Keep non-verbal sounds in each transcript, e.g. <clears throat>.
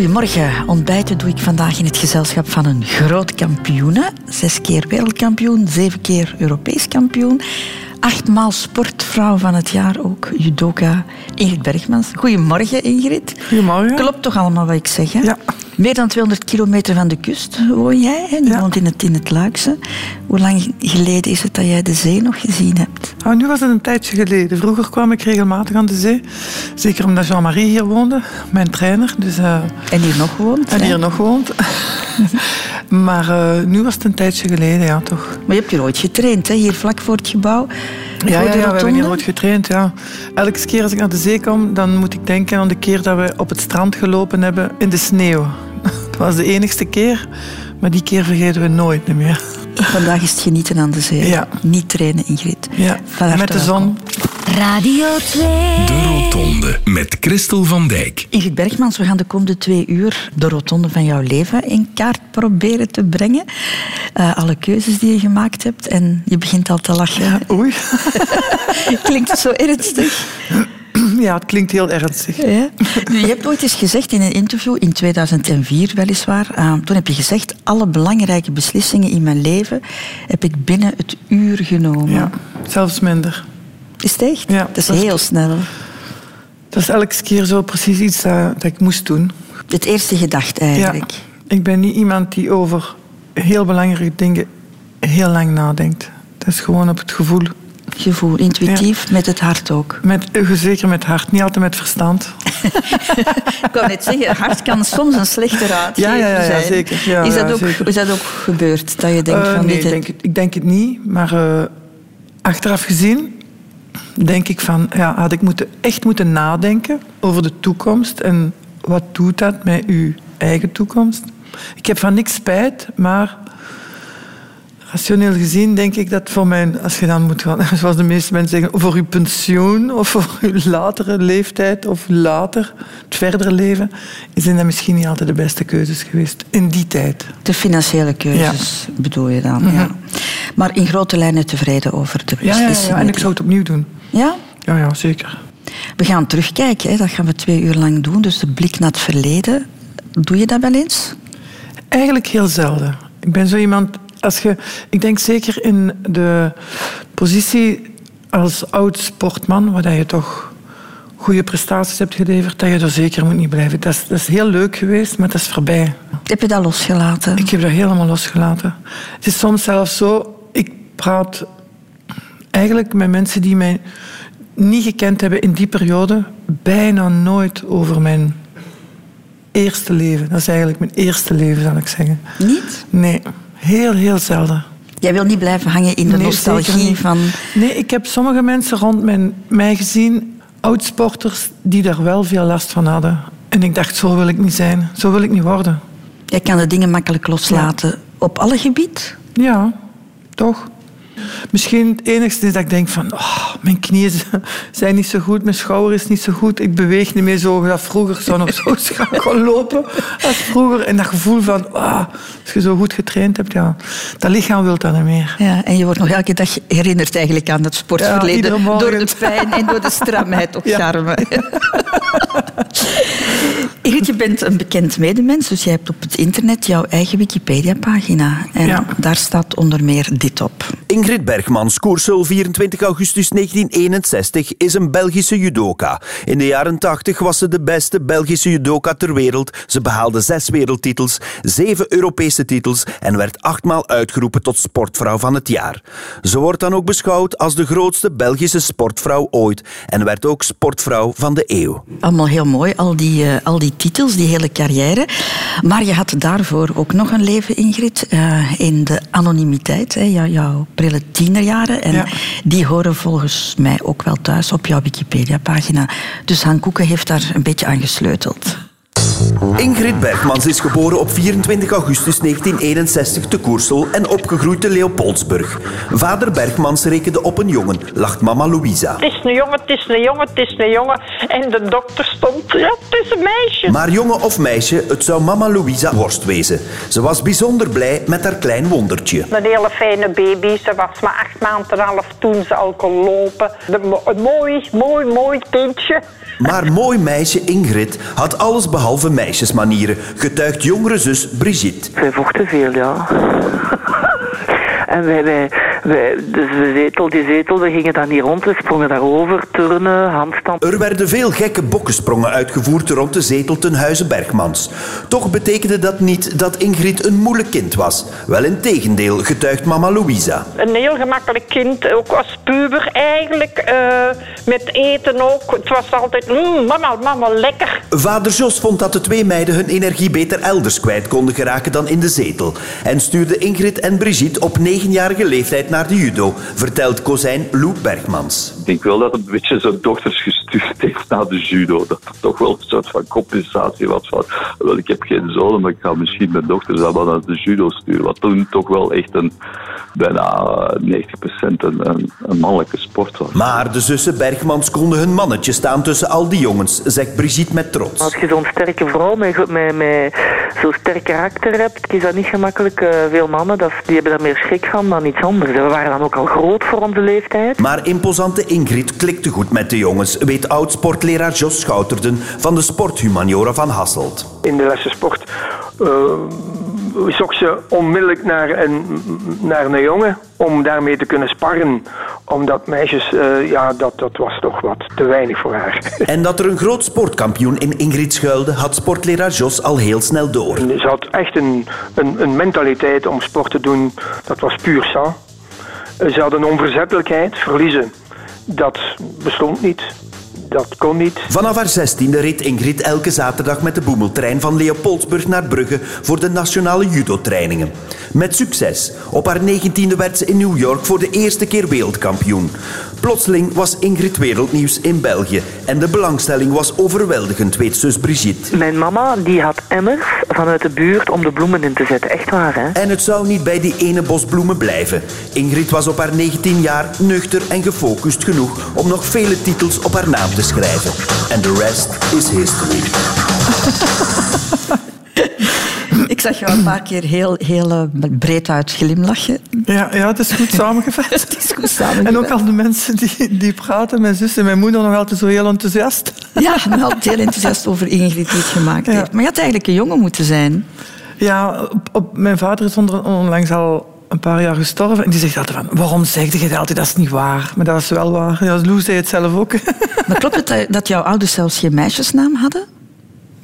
Goedemorgen. Ontbijten doe ik vandaag in het gezelschap van een groot kampioene. Zes keer wereldkampioen, zeven keer Europees kampioen. Achtmaal sportvrouw van het jaar ook, judoka Ingrid Bergmans. Goedemorgen Ingrid. Goedemorgen. Klopt toch allemaal wat ik zeg? Hè? Ja. Meer dan 200 kilometer van de kust woon jij. Hè? Je Ja. woont in het, in het Luikse. Hoe lang geleden is het dat jij de zee nog gezien hebt? Oh, nu was het een tijdje geleden. Vroeger kwam ik regelmatig aan de zee. Zeker omdat Jean-Marie hier woonde, mijn trainer. Dus, eh, En hier nog woont? en hè? hier nog woont. <laughs> maar eh, nu was het een tijdje geleden, ja, toch. Maar je hebt hier ooit getraind, hè? hier vlak voor het gebouw. Ja, ja, ja, we hebben hier nooit getraind. Ja. Elke keer als ik naar de zee kom, dan moet ik denken aan de keer dat we op het strand gelopen hebben in de sneeuw. Dat was de enigste keer, maar die keer vergeten we nooit meer. Vandaag is het genieten aan de zee. Ja. Niet trainen, Ingrid. Ja. Met de welkom. zon. Radio 2. De Rotonde met Christel van Dijk. Ingrid Bergmans, we gaan de komende twee uur de rotonde van jouw leven in kaart proberen te brengen. Eh, alle keuzes die je gemaakt hebt. En je begint al te lachen. Oei. <laughs> Klinkt het zo ernstig? Ja, het klinkt heel ernstig. Ja. Nu, je hebt ooit eens gezegd in een interview, in 2004 weliswaar, eh, toen heb je gezegd, alle belangrijke beslissingen in mijn leven heb ik binnen het uur genomen. Ja, zelfs minder. Is het echt? Ja, dat is dat is- heel snel. Dat is elke keer zo precies iets dat, dat ik moest doen. Het eerste gedacht eigenlijk. Ja, ik ben niet iemand die over heel belangrijke dingen heel lang nadenkt. Dat is gewoon op het gevoel. Gevoel, intuïtief, met het hart ook. Met, zeker met hart, niet altijd met verstand. <laughs> Ik wou net zeggen, hart kan soms een slechte raadgever Ja, ja, ja, zijn. zeker. Ja, is, dat ook, zeker. is dat ook gebeurd? Dat je denkt Eh, van nee, dit... ik denk, het, ik denk het niet. Maar eh, achteraf gezien denk ik van... Ja, had ik moeten, echt moeten nadenken over de toekomst. En wat doet dat met uw eigen toekomst? Ik heb van niks spijt, maar... Rationeel gezien denk ik dat voor mijn, als je dan moet gaan, <laughs> zoals de meeste mensen zeggen, voor uw pensioen of voor uw latere leeftijd of later, het verdere leven, zijn dat misschien niet altijd de beste keuzes geweest in die tijd. De financiële keuzes bedoel je dan, ja. Maar in grote lijnen tevreden over de Ja, ja, ja, ja, en ik zou het opnieuw doen. Ja? Ja, ja, zeker. We gaan terugkijken, hè. dat gaan we twee uur lang doen. Dus de blik naar het verleden. Doe je dat wel eens? Eigenlijk heel zelden. Ik ben zo iemand, als je, ik denk zeker in de positie als oud sportman, waar je toch goede prestaties hebt geleverd, dat je er zeker moet niet blijven. Dat is, dat is heel leuk geweest, maar dat is voorbij. Heb je dat losgelaten? Ik heb dat helemaal losgelaten. Het is soms zelfs zo, ik praat eigenlijk met mensen die mij niet gekend hebben in die periode, bijna nooit over mijn eerste leven. Dat is eigenlijk mijn eerste leven, zal ik zeggen. Niet? Nee, heel, heel zelden. Jij wil niet blijven hangen in de Nee, nostalgie van... Nee, ik heb sommige mensen rond mijn, mij gezien, oudsporters, die daar wel veel last van hadden. En ik dacht, zo wil ik niet zijn. Zo wil ik niet worden. Jij kan de dingen makkelijk loslaten. Op alle gebied? Ja, toch? Misschien het enigste is dat ik denk van... Oh, mijn knieën <laughs> zijn niet zo goed, mijn schouder is niet zo goed. Ik beweeg niet meer zo. Dat vroeger ik zou nog zo gaan lopen als vroeger. En dat gevoel van... ah, als je zo goed getraind hebt, ja, dat lichaam wil dat niet meer. Ja, en je wordt nog elke dag herinnerd eigenlijk aan het Ja, sportverleden. door de pijn en door de stramheid op <laughs> Ja. charme. <laughs> Ingrid, je bent een bekend medemens, dus jij hebt op het internet jouw eigen Wikipedia-pagina. En Ja. daar staat onder meer dit op. Ingrid Bergmans, Koersel 24 augustus 1961, is een Belgische judoka. In de jaren 80 was ze de beste Belgische judoka ter wereld. Ze behaalde zes wereldtitels, zeven Europese titels en werd achtmaal uitgeroepen tot sportvrouw van het jaar. Ze wordt dan ook beschouwd als de grootste Belgische sportvrouw ooit en werd ook sportvrouw van de eeuw. Allemaal heel mooi, al die, eh, al die titels, die hele carrière. Maar je had daarvoor ook nog een leven, Ingrid, eh, in de anonimiteit. Hè, jou- jouw prille tienerjaren. En Ja. die horen volgens mij ook wel thuis op jouw Wikipedia-pagina. Dus Han Koeken heeft daar een beetje aan gesleuteld. Ingrid Bergmans is geboren op 24 augustus 1961 te Koersel en opgegroeid te Leopoldsburg. Vader Bergmans rekende op een jongen, lacht mama Louisa. Het is een jongen, het is een jongen, het is een jongen. En de dokter stond, ja, het is een meisje. Maar jongen of meisje, het zou mama Louisa worst wezen. Ze was bijzonder blij met haar klein wondertje. Een hele fijne baby. Ze was maar acht maanden en half toen ze al kon lopen. Een mooi, mooi, mooi kindje. Maar mooi meisje Ingrid had alles behalve halve meisjesmanieren, getuigt jongere zus Brigitte. Wij vochten veel, ja. <laughs> en wij, wij, wij, dus de zetel, die zetel, we gingen dan niet rond, we sprongen daarover, turnen, handstand. Er werden veel gekke bokkensprongen uitgevoerd rond de zetel ten huize Bergmans. Toch betekende dat niet dat Ingrid een moeilijk kind was. Wel in tegendeel, getuigt mama Louisa. Een heel gemakkelijk kind, ook als puber eigenlijk. eh, met eten ook. Het was altijd, mm, mama, mama, lekker. Vader Jos vond dat de twee meiden hun energie beter elders kwijt konden geraken dan in de zetel. En stuurde Ingrid en Brigitte op negenjarige leeftijd naar de judo, vertelt kozijn Lou Bergmans. Ik denk wel dat het een beetje zijn dochters gestuurd heeft naar de judo. Dat het toch wel een soort van compensatie was van... Wel, ik heb geen zonen, maar ik ga misschien mijn dochters allemaal naar de judo sturen. Wat toen toch wel echt een bijna 90% een, een, een mannelijke sport was. Maar de zussen Bergmans konden hun mannetje staan tussen al die jongens, zegt Brigitte met trots. Als je zo'n sterke vrouw met, met, met zo'n sterk karakter hebt, is dat niet gemakkelijk. Eh, veel mannen dat, die hebben daar meer schrik van dan iets anders. We waren dan ook al groot voor onze leeftijd. Maar imposante Ingrid klikte goed met de jongens, weet oud-sportleraar Jos Schouterden van de sporthumaniora van Hasselt. in de lessen sport eh, zocht ze onmiddellijk naar een, naar een jongen om daarmee te kunnen sparren. Omdat meisjes, eh, ja, dat, dat was toch wat te weinig voor haar. <laughs> En dat er een groot sportkampioen in Ingrid schuilde, had sportleraar Jos al heel snel door. Ze had echt een, een, een mentaliteit om sport te doen, dat was puur sang. Ze had een onverzettelijkheid, verliezen, dat bestond niet. Dat kon niet. Vanaf haar zestiende reed Ingrid elke zaterdag met de boemeltrein van Leopoldsburg naar Brugge voor de nationale judo-trainingen. Met succes. Op haar negentiende werd ze in New York voor de eerste keer wereldkampioen. Plotseling was Ingrid wereldnieuws in België en de belangstelling was overweldigend, weet zus Brigitte. Mijn mama die had emmers vanuit de buurt om de bloemen in te zetten. Echt waar, hè? En het zou niet bij die ene bos bloemen blijven. Ingrid was op haar 19 jaar nuchter en gefocust genoeg om nog vele titels op haar naam te schrijven. En de rest is history. <laughs> Ik zag jou een paar keer heel, heel eh, breed uit glimlachen. Ja, ja, het is goed <laughs> samengevat. Het is goed samengevat. En ook al de mensen die, die praten, mijn zus en mijn moeder, nog altijd zo heel enthousiast. Ja, nog altijd heel enthousiast over Ingrid die het gemaakt Ja. heeft. Maar je had eigenlijk een jongen moeten zijn. Ja, op, op- mijn vader is onlangs al een paar jaar gestorven. En die zegt altijd van, waarom zeg je dat altijd? Dat is niet waar. Maar dat is wel waar. Ja, Lou zei het zelf ook. Maar klopt het dat jouw ouders zelfs geen meisjesnaam hadden?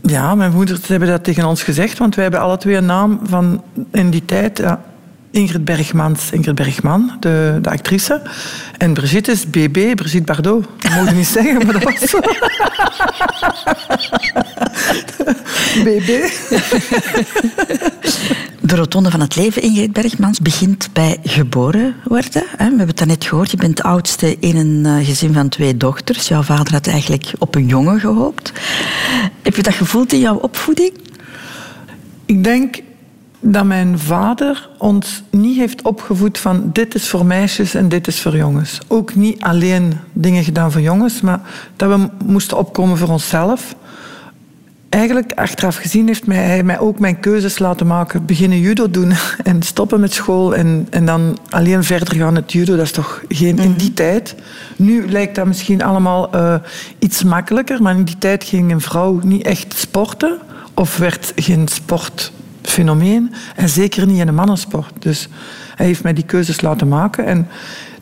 Ja, mijn moeder ze hebben dat tegen ons gezegd, want wij hebben alle twee een naam van in die tijd. Ja, Ingrid Bergmans, Ingrid Bergman, de, de actrice. En Brigitte is BB, Brigitte Bardot. Dat mogen we niet zeggen, maar dat was zo. <laughs> BB. De rotonde van het leven, Ingrid Bergmans, begint bij geboren worden. We hebben het daarnet gehoord, je bent de oudste in een eh, gezin van twee dochters. Jouw vader had eigenlijk op een jongen gehoopt. Heb je dat gevoeld in jouw opvoeding? Ik denk dat mijn vader ons niet heeft opgevoed van dit is voor meisjes en dit is voor jongens. Ook niet alleen dingen gedaan voor jongens, maar dat we moesten opkomen voor onszelf. Eigenlijk, achteraf gezien, heeft mij, hij mij ook mijn keuzes laten maken. Beginnen judo doen <laughs> en stoppen met school en, en dan alleen verder gaan met judo. Dat is toch geen... In die tijd... Nu lijkt dat misschien allemaal eh, iets makkelijker, maar in die tijd ging een vrouw niet echt sporten of werd geen sportfenomeen en zeker niet in een mannensport. Dus hij heeft mij die keuzes laten maken en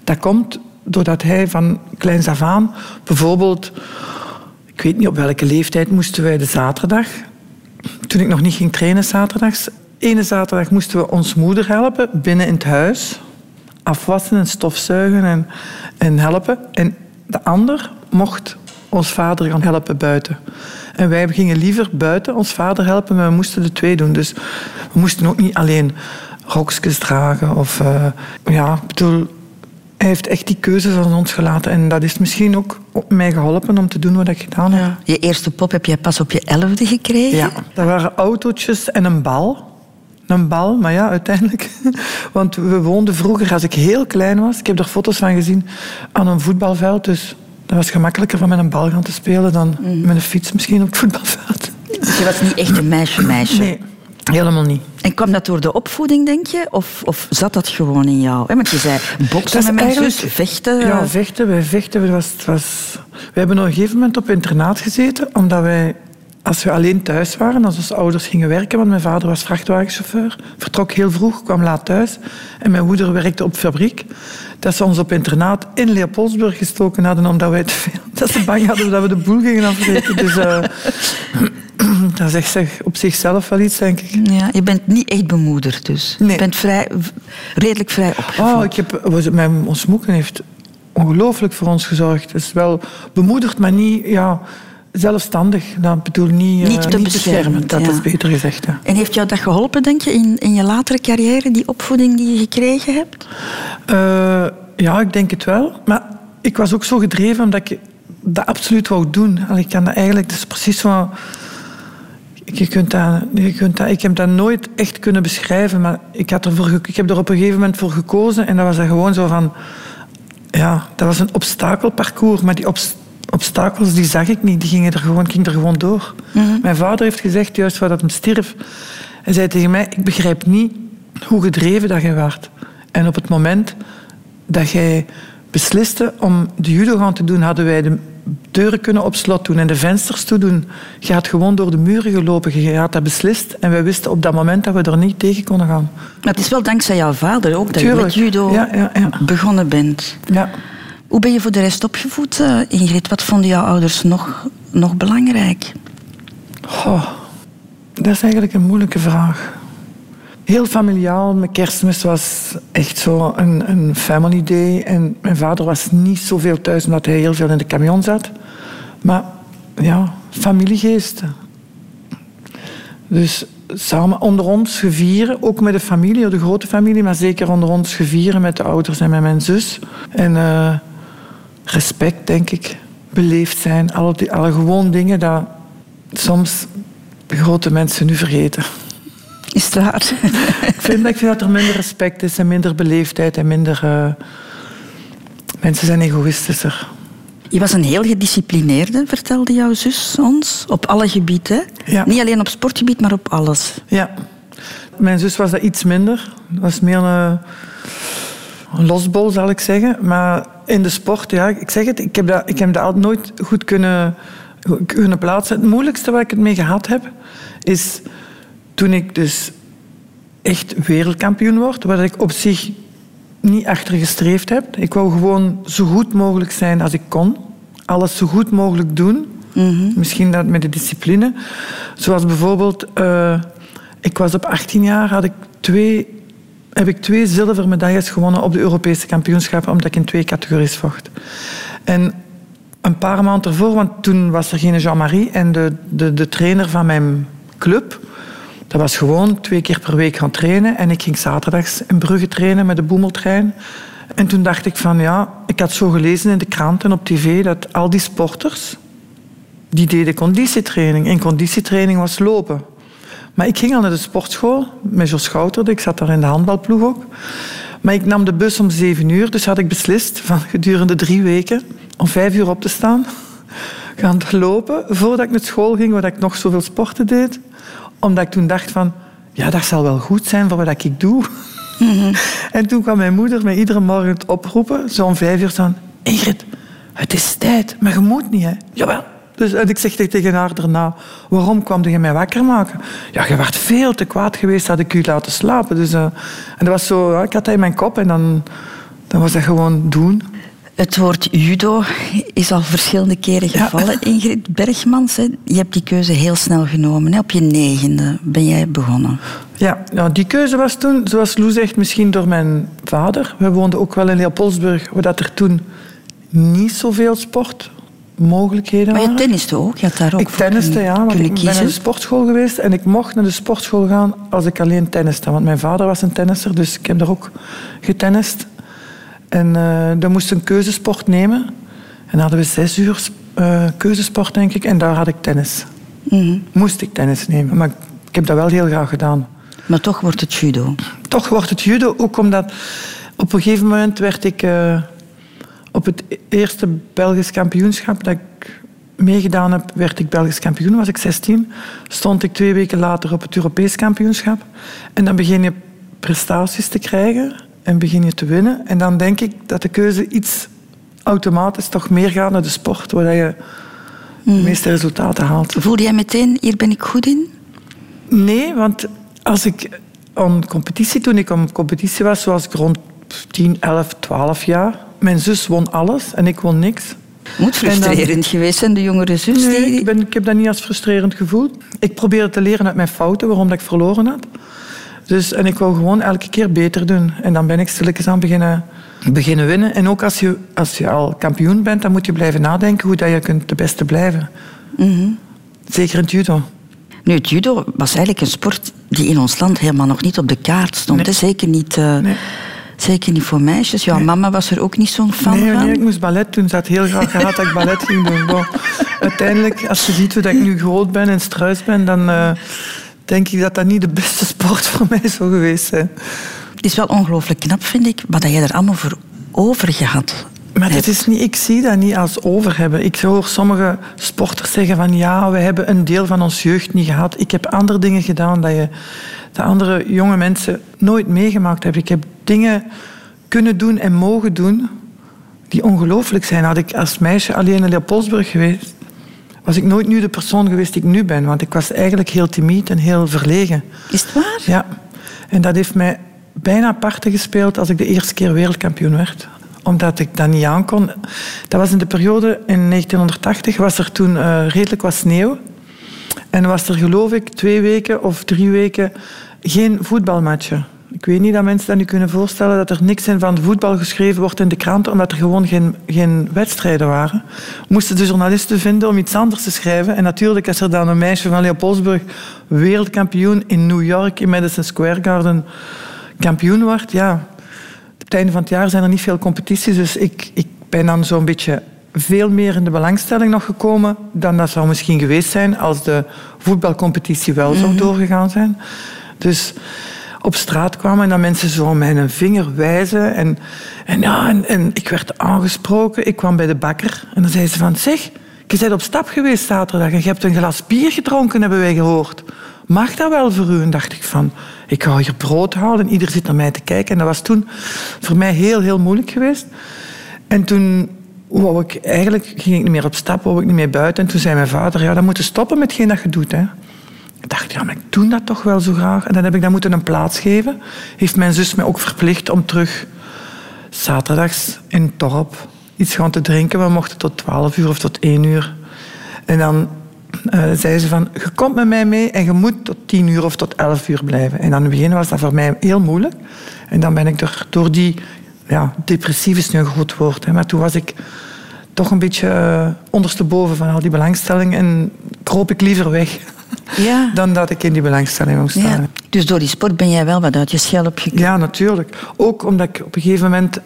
dat komt doordat hij van kleins af aan bijvoorbeeld ik weet niet op welke leeftijd moesten wij de zaterdag, toen ik nog niet ging trainen zaterdags, ene zaterdag moesten we ons moeder helpen binnen in het huis, afwassen en stofzuigen en, en helpen. En de ander mocht ons vader gaan helpen buiten. En wij gingen liever buiten ons vader helpen, maar we moesten de twee doen. Dus we moesten ook niet alleen rokjes dragen. Of, eh, ja, bedoel, hij heeft echt die keuzes aan ons gelaten. En dat is misschien ook mij geholpen om te doen wat ik gedaan heb. Je eerste pop heb jij pas op je elfde gekregen. Ja, dat waren autootjes en een bal. Een bal, maar ja, uiteindelijk. <laughs> Want we woonden vroeger, als ik heel klein was, ik heb er foto's van gezien, aan een voetbalveld. Dus dat was gemakkelijker van met een bal gaan te spelen dan met een fiets misschien op het voetbalveld. Dus je was niet echt een meisje-meisje. Nee, helemaal niet. En kwam dat door de opvoeding, denk je? Of, of zat dat gewoon in jou? Want je zei boksen met mijn zus, vechten. Ja, vechten. Wij vechten. Het was, het was... We hebben op een gegeven moment op internaat gezeten, omdat wij als we alleen thuis waren, als onze ouders gingen werken, want mijn vader was vrachtwagenchauffeur, vertrok heel vroeg, kwam laat thuis. En mijn moeder werkte op fabriek. Dat ze ons op internaat in Leopoldsburg gestoken hadden, omdat wij te veel, dat ze bang hadden dat we de boel gingen afbreken. Dus uh, <clears throat> dat zegt zich op zichzelf wel iets, denk ik. Ja, je bent niet echt bemoederd dus. Nee. Je bent vrij, redelijk vrij opgevoed. Oh, ik heb, was- mijn, ons heeft ongelooflijk voor ons gezorgd. Het is wel bemoedigd, maar niet ja, zelfstandig. Dat bedoel niet, eh, Niet te beschermend, beschermend. Dat ja. is beter gezegd. Ja. En heeft jou dat geholpen, denk je, in, in je latere carrière, die opvoeding die je gekregen hebt? Eh, ja, ik denk het wel. Maar ik was ook zo gedreven omdat ik dat absoluut wou doen. Ik kan dat eigenlijk, dat is precies zo. Je kunt dat, je kunt dat, ik heb dat nooit echt kunnen beschrijven, maar ik, had ervoor, ik heb er op een gegeven moment voor gekozen en dat was dan gewoon zo van. Ja, dat was een obstakelparcours, maar die obs- obstakels die zag ik niet, die gingen er gewoon, gingen er gewoon door. Mijn vader heeft gezegd, juist voordat hij stierf, hij zei tegen mij: Ik begrijp niet hoe gedreven dat jij werd. En op het moment dat jij besliste om de judo gaan te doen, hadden wij de deuren kunnen op slot doen en de vensters toe doen. Je had gewoon door de muren gelopen, je had dat beslist. En wij wisten op dat moment dat we er niet tegen konden gaan. Maar het is wel dankzij jouw vader ook dat je met judo Ja, ja, ja. begonnen bent. Ja. Hoe ben je voor de rest opgevoed, eh, Ingrid? Wat vonden jouw ouders nog, nog belangrijk? Goh, dat is eigenlijk een moeilijke vraag. Heel familiaal. Mijn kerstmis was echt zo een, een family day. En mijn vader was niet zoveel thuis omdat hij heel veel in de camion zat. Maar ja, familiegeest. Dus samen onder ons gevieren, ook met de familie, de grote familie, maar zeker onder ons gevieren met de ouders en met mijn zus. En eh, respect, denk ik. Beleefd zijn. Alle, die- alle gewoon dingen dat soms grote mensen nu vergeten. Is het waar? <laughs> Ik vind, ik vind dat er minder respect is en minder beleefdheid en minder... eh, mensen zijn egoïstischer. Je was een heel gedisciplineerde, vertelde jouw zus ons, op alle gebieden. Ja. Niet alleen op sportgebied, maar op alles. Ja. Mijn zus was dat iets minder. Dat was meer een losbol, zal ik zeggen. Maar in de sport, ja, ik zeg het, ik heb dat, ik heb dat altijd nooit goed kunnen, kunnen plaatsen. Het moeilijkste waar ik het mee gehad heb, is toen ik dus echt wereldkampioen word, waar ik op zich niet achter gestreefd heb. Ik wou gewoon zo goed mogelijk zijn als ik kon. Alles zo goed mogelijk doen. Misschien dat met de discipline. Zoals bijvoorbeeld, eh, ik was op 18 jaar, had ik twee, heb ik twee zilveren medailles gewonnen op de Europese kampioenschappen, omdat ik in twee categorieën vocht. En een paar maanden ervoor, want toen was er geen Jean-Marie en de, de, de trainer van mijn club, dat was gewoon twee keer per week gaan trainen. En ik ging zaterdags in Brugge trainen met de boemeltrein. En toen dacht ik van ja, ik had zo gelezen in de krant en op tv dat al die sporters, die deden conditietraining. En conditietraining was lopen. Maar ik ging al naar de sportschool met Jos Schouterde. Ik zat daar in de handbalploeg ook. Maar ik nam de bus om zeven uur, dus had ik beslist van gedurende drie weken om vijf uur op te staan, <laughs> gaan lopen voordat ik naar school ging, waar ik nog zoveel sporten deed. Omdat ik toen dacht van, ja, dat zal wel goed zijn voor wat ik doe. <laughs> En toen kwam mijn moeder mij iedere morgen het oproepen, zo om vijf uur, van Ingrid, het is tijd, maar je moet niet, hè. Jawel. Dus, en ik zeg tegen haar daarna, waarom kwam je mij wakker maken? Ja, je werd veel te kwaad geweest, had ik u laten slapen. Dus, eh, en dat was zo, ja, ik had dat in mijn kop en dan, dan was dat gewoon doen. Het woord judo is al verschillende keren gevallen. <laughs> Ingrid Bergmans, hè, je hebt die keuze heel snel genomen. Hè. Op je negende ben jij begonnen. Ja, nou, die keuze was toen, zoals Lou zegt, misschien door mijn vader. We woonden ook wel in Leopoldsburg, waar dat er toen niet zoveel sportmogelijkheden Maar je tenniste ook? Je had daar ook Ik tenniste, ja, want ik ben naar de sportschool geweest en ik mocht naar de sportschool gaan als ik alleen tenniste. Want mijn vader was een tennisser, dus ik heb daar ook getennist. En eh dan moest een keuzesport nemen. En dan hadden we zes uur eh, keuzesport, denk ik, en daar had ik tennis. Mhm. Moest ik tennis nemen, maar ik heb dat wel heel graag gedaan. Maar toch wordt het judo. Toch wordt het judo, ook omdat op een gegeven moment werd ik eh, op het eerste Belgisch kampioenschap dat ik meegedaan heb, werd ik Belgisch kampioen, was ik 16. Stond ik twee weken later op het Europees kampioenschap. En dan begin je prestaties te krijgen en begin je te winnen. En dan denk ik dat de keuze iets automatisch toch meer gaat naar de sport, waar je de meeste resultaten haalt. Voelde jij meteen, hier ben ik goed in? Nee, want als ik aan competitie, toen ik op competitie was, was ik rond 10, 11, 12 jaar. Mijn zus won alles en ik won niks. Moet dan- frustrerend geweest zijn, de jongere zus. Nee, die... ik, ben, ik heb dat niet als frustrerend gevoeld. Ik probeerde te leren uit mijn fouten, waarom dat ik verloren had. Dus, en ik wou gewoon elke keer beter doen. En dan ben ik stilletjes aan beginnen, beginnen winnen. En ook als je, als je al kampioen bent, dan moet je blijven nadenken hoe dat je kunt de beste blijven. Zeker in het judo. Nu, het judo was eigenlijk een sport die in ons land helemaal nog niet op de kaart stond. Nee. Zeker, niet, eh, Nee. Zeker niet voor meisjes. Ja, mama was er ook niet zo'n fan Nee, van. nee, ik moest ballet doen. Ze had heel graag gehad dat ik ballet ging doen. Bon, uiteindelijk, als je ziet hoe dat ik nu groot ben en struis ben, dan eh, denk ik dat dat niet de beste sport voor mij zou geweest zijn. Het is wel ongelooflijk knap, vind ik, wat dat jij er allemaal voor over gehad Maar het is niet, ik zie dat niet als over hebben. Ik hoor sommige sporters zeggen van ja, we hebben een deel van ons jeugd niet gehad. Ik heb andere dingen gedaan dat, je, dat andere jonge mensen nooit meegemaakt hebben. Ik heb dingen kunnen doen en mogen doen die ongelooflijk zijn. Had ik als meisje alleen in Leopoldsburg geweest, was ik nooit nu de persoon geweest die ik nu ben. Want ik was eigenlijk heel timide en heel verlegen. Is het waar? Ja, en dat heeft mij bijna parten gespeeld als ik de eerste keer wereldkampioen werd. Omdat ik dat niet aankon. Dat was in de periode in 1980, was er toen eh, redelijk wat sneeuw. En was er geloof ik twee weken of drie weken geen voetbalmatchen. Ik weet niet dat mensen dat nu kunnen voorstellen dat er niks in van voetbal geschreven wordt in de kranten, omdat er gewoon geen, geen wedstrijden waren. Moesten de journalisten vinden om iets anders te schrijven. En natuurlijk, als er dan een meisje van Leopoldsburg wereldkampioen in New York in Madison Square Garden kampioen wordt, ja, op het einde van het jaar zijn er niet veel competities. Dus ik, ik ben dan zo'n beetje veel meer in de belangstelling nog gekomen dan dat zou misschien geweest zijn als de voetbalcompetitie wel zou doorgegaan zijn. Dus op straat kwamen en dan mensen zo met een vinger wijzen. En, en, ja, en, ik werd aangesproken. Ik kwam bij de bakker en dan zei ze van... Zeg, je bent op stap geweest zaterdag en je hebt een glas bier gedronken, hebben wij gehoord. Mag dat wel voor u? En dacht ik van, ik ga hier brood halen en ieder zit naar mij te kijken. En dat was toen voor mij heel, heel moeilijk geweest. En toen wou ik eigenlijk, ging ik niet meer op stap, wou ik niet meer buiten. En toen zei mijn vader, ja, dan moet stoppen met hetgeen dat je doet. Hè. Ik dacht, ja, maar ik doe dat toch wel zo graag. En dan heb ik dat moeten een plaats geven. Heeft mijn zus mij ook verplicht om terug zaterdags in dorp iets gaan te drinken. We mochten tot 12 uur of tot 1 uur. En dan eh, zei ze van, je komt met mij mee en je moet tot 10 uur of tot 11 uur blijven. En aan het begin was dat voor mij heel moeilijk. En dan ben ik door die... Ja, depressief is nu een groot woord. Hè, maar toen was ik toch een beetje eh, ondersteboven van al die belangstelling. En kroop ik liever weg Ja. <laughs> dan dat ik in die belangstelling moest staan. ja. Dus door die sport ben jij wel wat uit je schelp gekomen. Ja, natuurlijk. Ook omdat ik op een gegeven moment,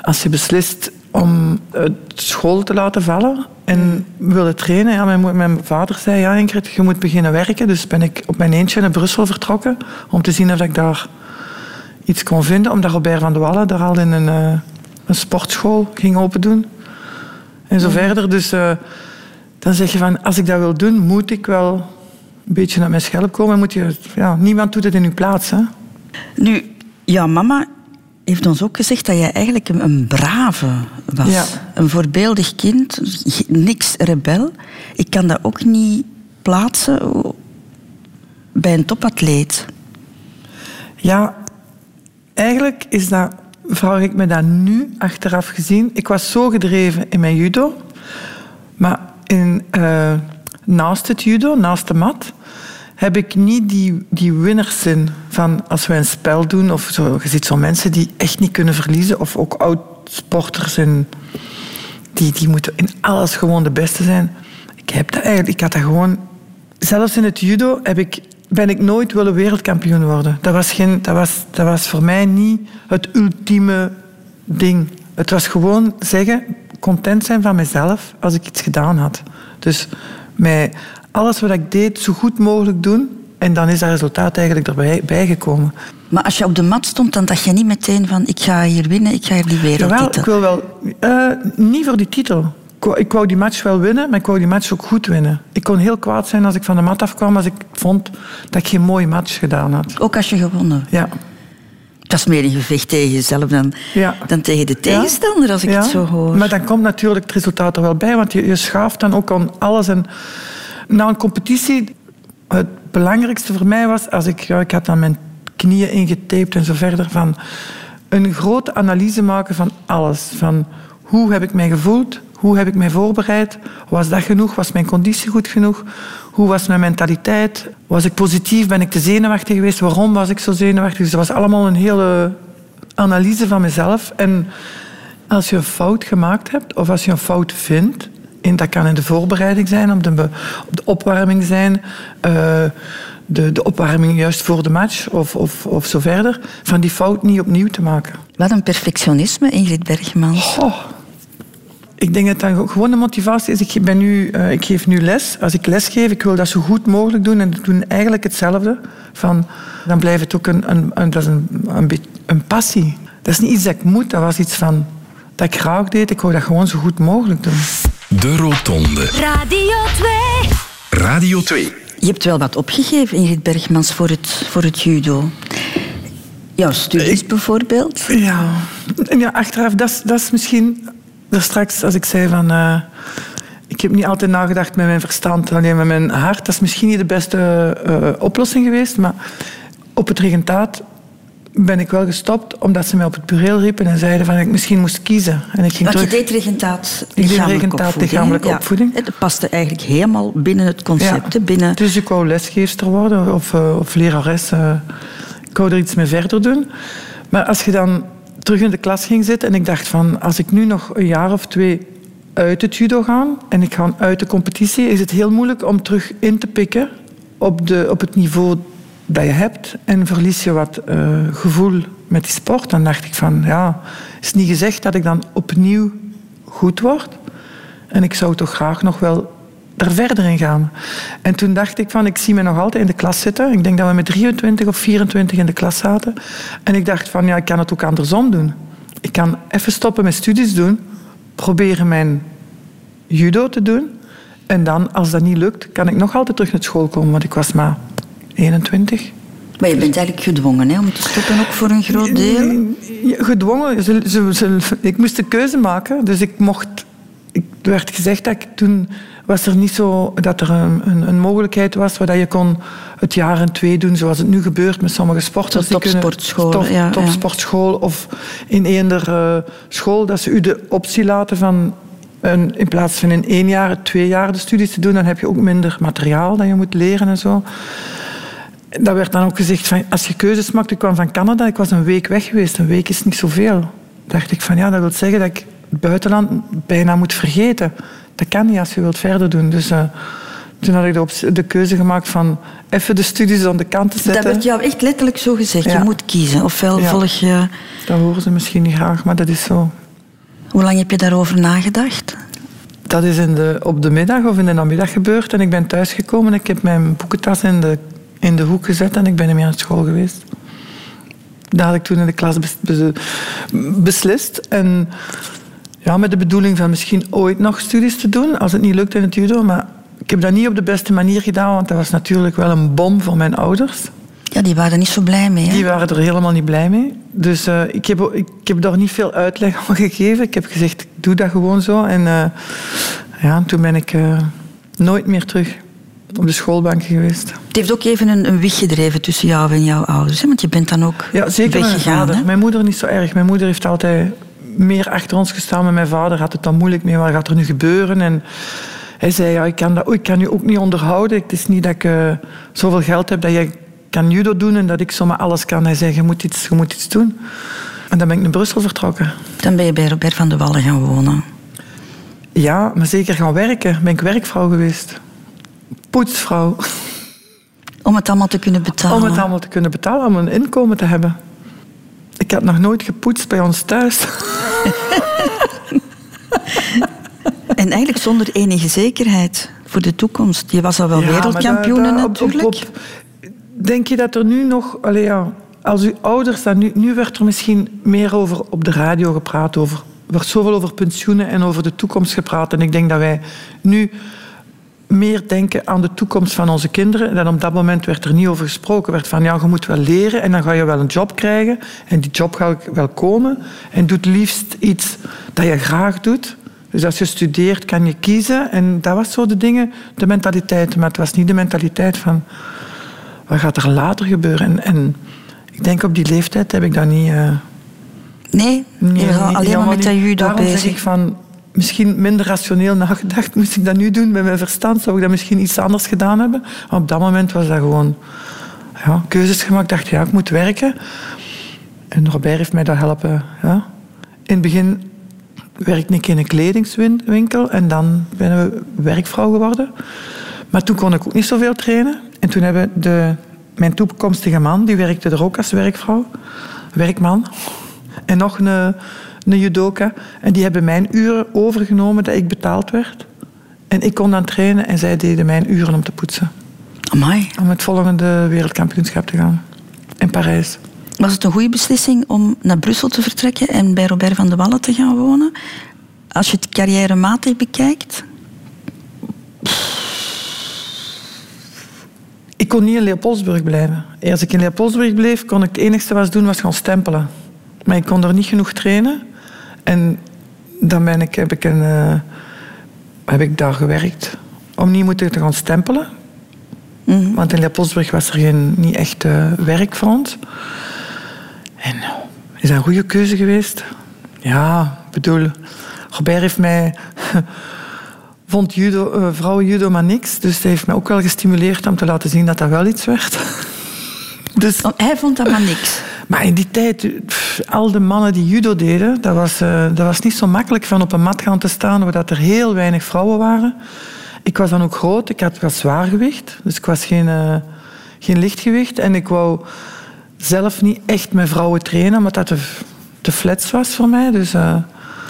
als je beslist om eh, school te laten vallen en wilde trainen, ja, mijn, mijn vader zei, ja Ingrid, je moet beginnen werken. Dus ben ik op mijn eentje naar Brussel vertrokken om te zien of ik daar iets kon vinden. Omdat Robert van de Wallen daar al in een, eh, een sportschool ging open doen. En zo verder. Dus eh, dan zeg je van, als ik dat wil doen, moet ik wel een beetje naar mijn schelp komen. Moet je, ja, niemand doet het in uw plaats. Hè? Nu, jouw mama heeft ons ook gezegd dat jij eigenlijk een, een brave was. Ja. Een voorbeeldig kind, niks rebel. Ik kan dat ook niet plaatsen bij een topatleet. Ja, eigenlijk is dat, vraag ik me dat nu achteraf gezien. Ik was zo gedreven in mijn judo, maar in, eh, naast het judo, naast de mat, heb ik niet die, die winnerszin van als wij een spel doen. Of zo, je ziet zo mensen die echt niet kunnen verliezen, of ook oud-sporters en die, die moeten in alles gewoon de beste zijn. Ik heb dat eigenlijk, ik had dat gewoon zelfs in het judo heb ik, ben ik nooit willen wereldkampioen worden. Dat was, geen, dat, was, dat was voor mij niet het ultieme ding. Het was gewoon zeggen, content zijn van mezelf als ik iets gedaan had. Dus mij, alles wat ik deed, zo goed mogelijk doen. En dan is dat resultaat eigenlijk erbij bijgekomen. Maar als je op de mat stond, dan dacht je niet meteen van ik ga hier winnen, ik ga hier die Jawel, wereldtitel. ik wil wel... eh, niet voor die titel. Ik wou, ik wou die match wel winnen, maar ik wou die match ook goed winnen. Ik kon heel kwaad zijn als ik van de mat afkwam, als ik vond dat ik geen mooie match gedaan had. Ook als je gewonnen. Ja. Dat is meer een gevecht tegen jezelf dan, Ja. dan tegen de tegenstander, als ik het zo hoor. Maar dan komt natuurlijk het resultaat er wel bij, want je, je schaaft dan ook aan alles. En na een competitie, het belangrijkste voor mij was, als ik, ja, ik had dan mijn knieën ingetaped en zo verder, van een grote analyse maken van alles. Van hoe heb ik mij gevoeld? Hoe heb ik mij voorbereid? Was dat genoeg? Was mijn conditie goed genoeg? Hoe was mijn mentaliteit? Was ik positief? Ben ik te zenuwachtig geweest? Waarom was ik zo zenuwachtig? Dus dat was allemaal een hele analyse van mezelf. En als je een fout gemaakt hebt, of als je een fout vindt, en dat kan in de voorbereiding zijn, op de, be- op de opwarming zijn, eh, de, de opwarming juist voor de match of, of, of zo verder, van die fout niet opnieuw te maken. Wat een perfectionisme, Ingrid Bergmans. Oh. Ik denk dat dat gewoon de motivatie is. Ik, ben nu, eh, ik geef nu les. Als ik les geef, ik wil dat zo goed mogelijk doen. En ik doe eigenlijk hetzelfde. Van, dan blijft het ook een, een, een, dat is een, een, beetje- een passie. Dat is niet iets dat ik moet. Dat was iets van, dat ik graag deed. Ik wou dat gewoon zo goed mogelijk doen. De Rotonde. Radio 2. Radio 2. Je hebt wel wat opgegeven, Ingrid Bergmans, voor het, voor het judo. Jouw studies bijvoorbeeld. Ja, en ja achteraf, dat is, dat is misschien... Straks, als ik zei van... eh, ik heb niet altijd nagedacht met mijn verstand, alleen met mijn hart. Dat is misschien niet de beste eh, oplossing geweest, maar op het regentaat ben ik wel gestopt, omdat ze mij op het bureel riepen en zeiden van ik misschien moest kiezen. En ik ging Want je deed regentaat lichamelijke opvoeding. lichamelijke opvoeding. Dat paste eigenlijk helemaal binnen het concept. Ja. Binnen... Dus ik wou lesgeefster worden of, eh, of lerares. ik wou er iets mee verder doen. Maar als je dan terug in de klas ging zitten en ik dacht van... als ik nu nog een jaar of twee uit het judo ga en ik ga uit de competitie... is het heel moeilijk om terug in te pikken op, de, op het niveau dat je hebt. En verlies je wat eh, gevoel met die sport. Dan dacht ik van, ja... is niet gezegd dat ik dan opnieuw goed word... En ik zou toch graag nog wel daar verder in gaan. En toen dacht ik van, ik zie me nog altijd in de klas zitten. Ik denk dat we met 23 of 24 in de klas zaten. En ik dacht van, ja, ik kan het ook andersom doen. Ik kan even stoppen met studies doen. Proberen mijn judo te doen. En dan, als dat niet lukt, kan ik nog altijd terug naar school komen. Want ik was maar 21. Maar je bent eigenlijk gedwongen hè, om te stoppen, ook voor een groot deel. Gedwongen. Ze, ze, ze- ik moest de keuze maken. Dus ik mocht... Ik er werd gezegd dat ik toen... Was er niet zo dat er een, een, een mogelijkheid was waar je kon het jaar en twee doen, zoals het nu gebeurt met sommige sporters. Topsportscholen, top- ja, ja. Topsportschool of in eender eh, school, dat ze u de optie laten van een, in plaats van in één jaar, twee jaar de studies te doen, dan heb je ook minder materiaal dat je moet leren en zo. Dat werd dan ook gezegd van als je keuzes maakt. Ik kwam van Canada, ik was een week weg geweest. Een week is niet zoveel. dacht ik van ja, dat wil zeggen dat ik het buitenland bijna moet vergeten. Dat kan niet als je wilt verder doen. Dus eh, toen had ik de, de keuze gemaakt van even de studies aan de kant te zetten. Dat werd jou echt letterlijk zo gezegd. Ja. Je moet kiezen. Ofwel Ja. volg je... Dat horen ze misschien niet graag, maar dat is zo. Hoe lang heb je daarover nagedacht? Dat is in de, op de middag of in de namiddag gebeurd. En ik ben thuisgekomen. Ik heb mijn boekentas in de, in de hoek gezet en ik ben niet meer naar school geweest. Dat had ik toen in de klas bes- bes- beslist. En ja, met de bedoeling van misschien ooit nog studies te doen, als het niet lukt in het judo. Maar ik heb dat niet op de beste manier gedaan, want dat was natuurlijk wel een bom voor mijn ouders. Ja, die waren er niet zo blij mee. Hè? Die waren er helemaal niet blij mee. Dus eh, ik, heb, ik heb daar niet veel uitleg <laughs> aan gegeven. Ik heb gezegd, ik doe dat gewoon zo. En eh, ja, en toen ben ik eh, nooit meer terug op de schoolbank geweest. Het heeft ook even een, een wieg gedreven tussen jou en jouw ouders. Hè? Want je bent dan ook Ja, zeker met mijn weggegaan. vader. Mijn moeder niet zo erg. Mijn moeder heeft altijd meer achter ons gestaan. Met mijn vader had het dan moeilijk mee. Wat gaat er nu gebeuren? En hij zei, ja, ik, kan dat, ik kan u ook niet onderhouden. Het is niet dat ik eh, zoveel geld heb dat je kan judo doen en dat ik zomaar alles kan. Hij zei, je moet iets, je moet iets doen. En dan ben ik naar Brussel vertrokken. Dan ben je bij Robert van de Wallen gaan wonen. Ja, maar zeker gaan werken. Ben ik werkvrouw geweest. Poetsvrouw. Om het allemaal te kunnen betalen. Om het allemaal te kunnen betalen, om een inkomen te hebben. Ik had nog nooit gepoetst bij ons thuis. <laughs> En eigenlijk zonder enige zekerheid voor de toekomst. Je was al wel Ja, wereldkampioen natuurlijk. op- op- denk je dat er nu nog... Allee, ja, als uw ouders... Dan nu, nu werd er misschien meer over op de radio gepraat. Over, er werd zoveel over pensioenen en over de toekomst gepraat. En ik denk dat wij nu meer denken aan de toekomst van onze kinderen. En op dat moment werd er niet over gesproken. werd van, ja, je moet wel leren en dan ga je wel een job krijgen. En die job gaat wel komen. En doet liefst iets dat je graag doet. Dus als je studeert, kan je kiezen. En dat was zo de dingen, de mentaliteit. Maar het was niet de mentaliteit van, wat gaat er later gebeuren? En, en ik denk op die leeftijd heb ik dat niet... Uh, nee, je alleen maar met dat judo bezig. zeg ik van, misschien minder rationeel nagedacht. Moest ik dat nu doen met mijn verstand, zou ik dat misschien iets anders gedaan hebben. Maar op dat moment was dat gewoon ja, keuzes gemaakt. Ik dacht, ja, ik moet werken. En Robert heeft mij dat helpen. Ja. In het begin werkte ik in een kledingswinkel en dan ben ik werkvrouw geworden. Maar toen kon ik ook niet zoveel trainen. En toen hebben de, mijn toekomstige man, die werkte er ook als werkvrouw, werkman, en nog een, een judoka. En die hebben mijn uren overgenomen dat ik betaald werd. En ik kon dan trainen en zij deden mijn uren om te poetsen. Amai. Om het volgende wereldkampioenschap te gaan. In Parijs. Was het een goede beslissing om naar Brussel te vertrekken en bij Robert van de Wallen te gaan wonen? Als je het carrièrematig bekijkt? Ik kon niet in Leopoldsburg blijven. Als ik in Leopoldsburg bleef, kon ik het enigste wat doen was gaan stempelen. Maar ik kon er niet genoeg trainen. En dan ben ik, heb, ik een, uh, heb ik daar gewerkt. Om niet moeten te gaan stempelen. Mm -hmm. Want in Leopoldsburg was er geen, niet echt uh, werk voor ons. En is dat een goede keuze geweest? Ja, ik bedoel, Robert heeft mij. <laughs> vond judo, uh, vrouwen judo maar niks. Dus hij heeft mij ook wel gestimuleerd om te laten zien dat dat wel iets werd. <laughs> dus, oh, hij vond dat maar niks. Maar in die tijd, pff, al de mannen die judo deden, dat was, uh, dat was niet zo makkelijk van op een mat gaan te staan, waar er heel weinig vrouwen waren. Ik was dan ook groot, ik had wat zwaargewicht, dus ik was geen, uh, geen lichtgewicht. En ik wou zelf niet echt met vrouwen trainen, omdat dat te, te flats was voor mij. Dus, uh,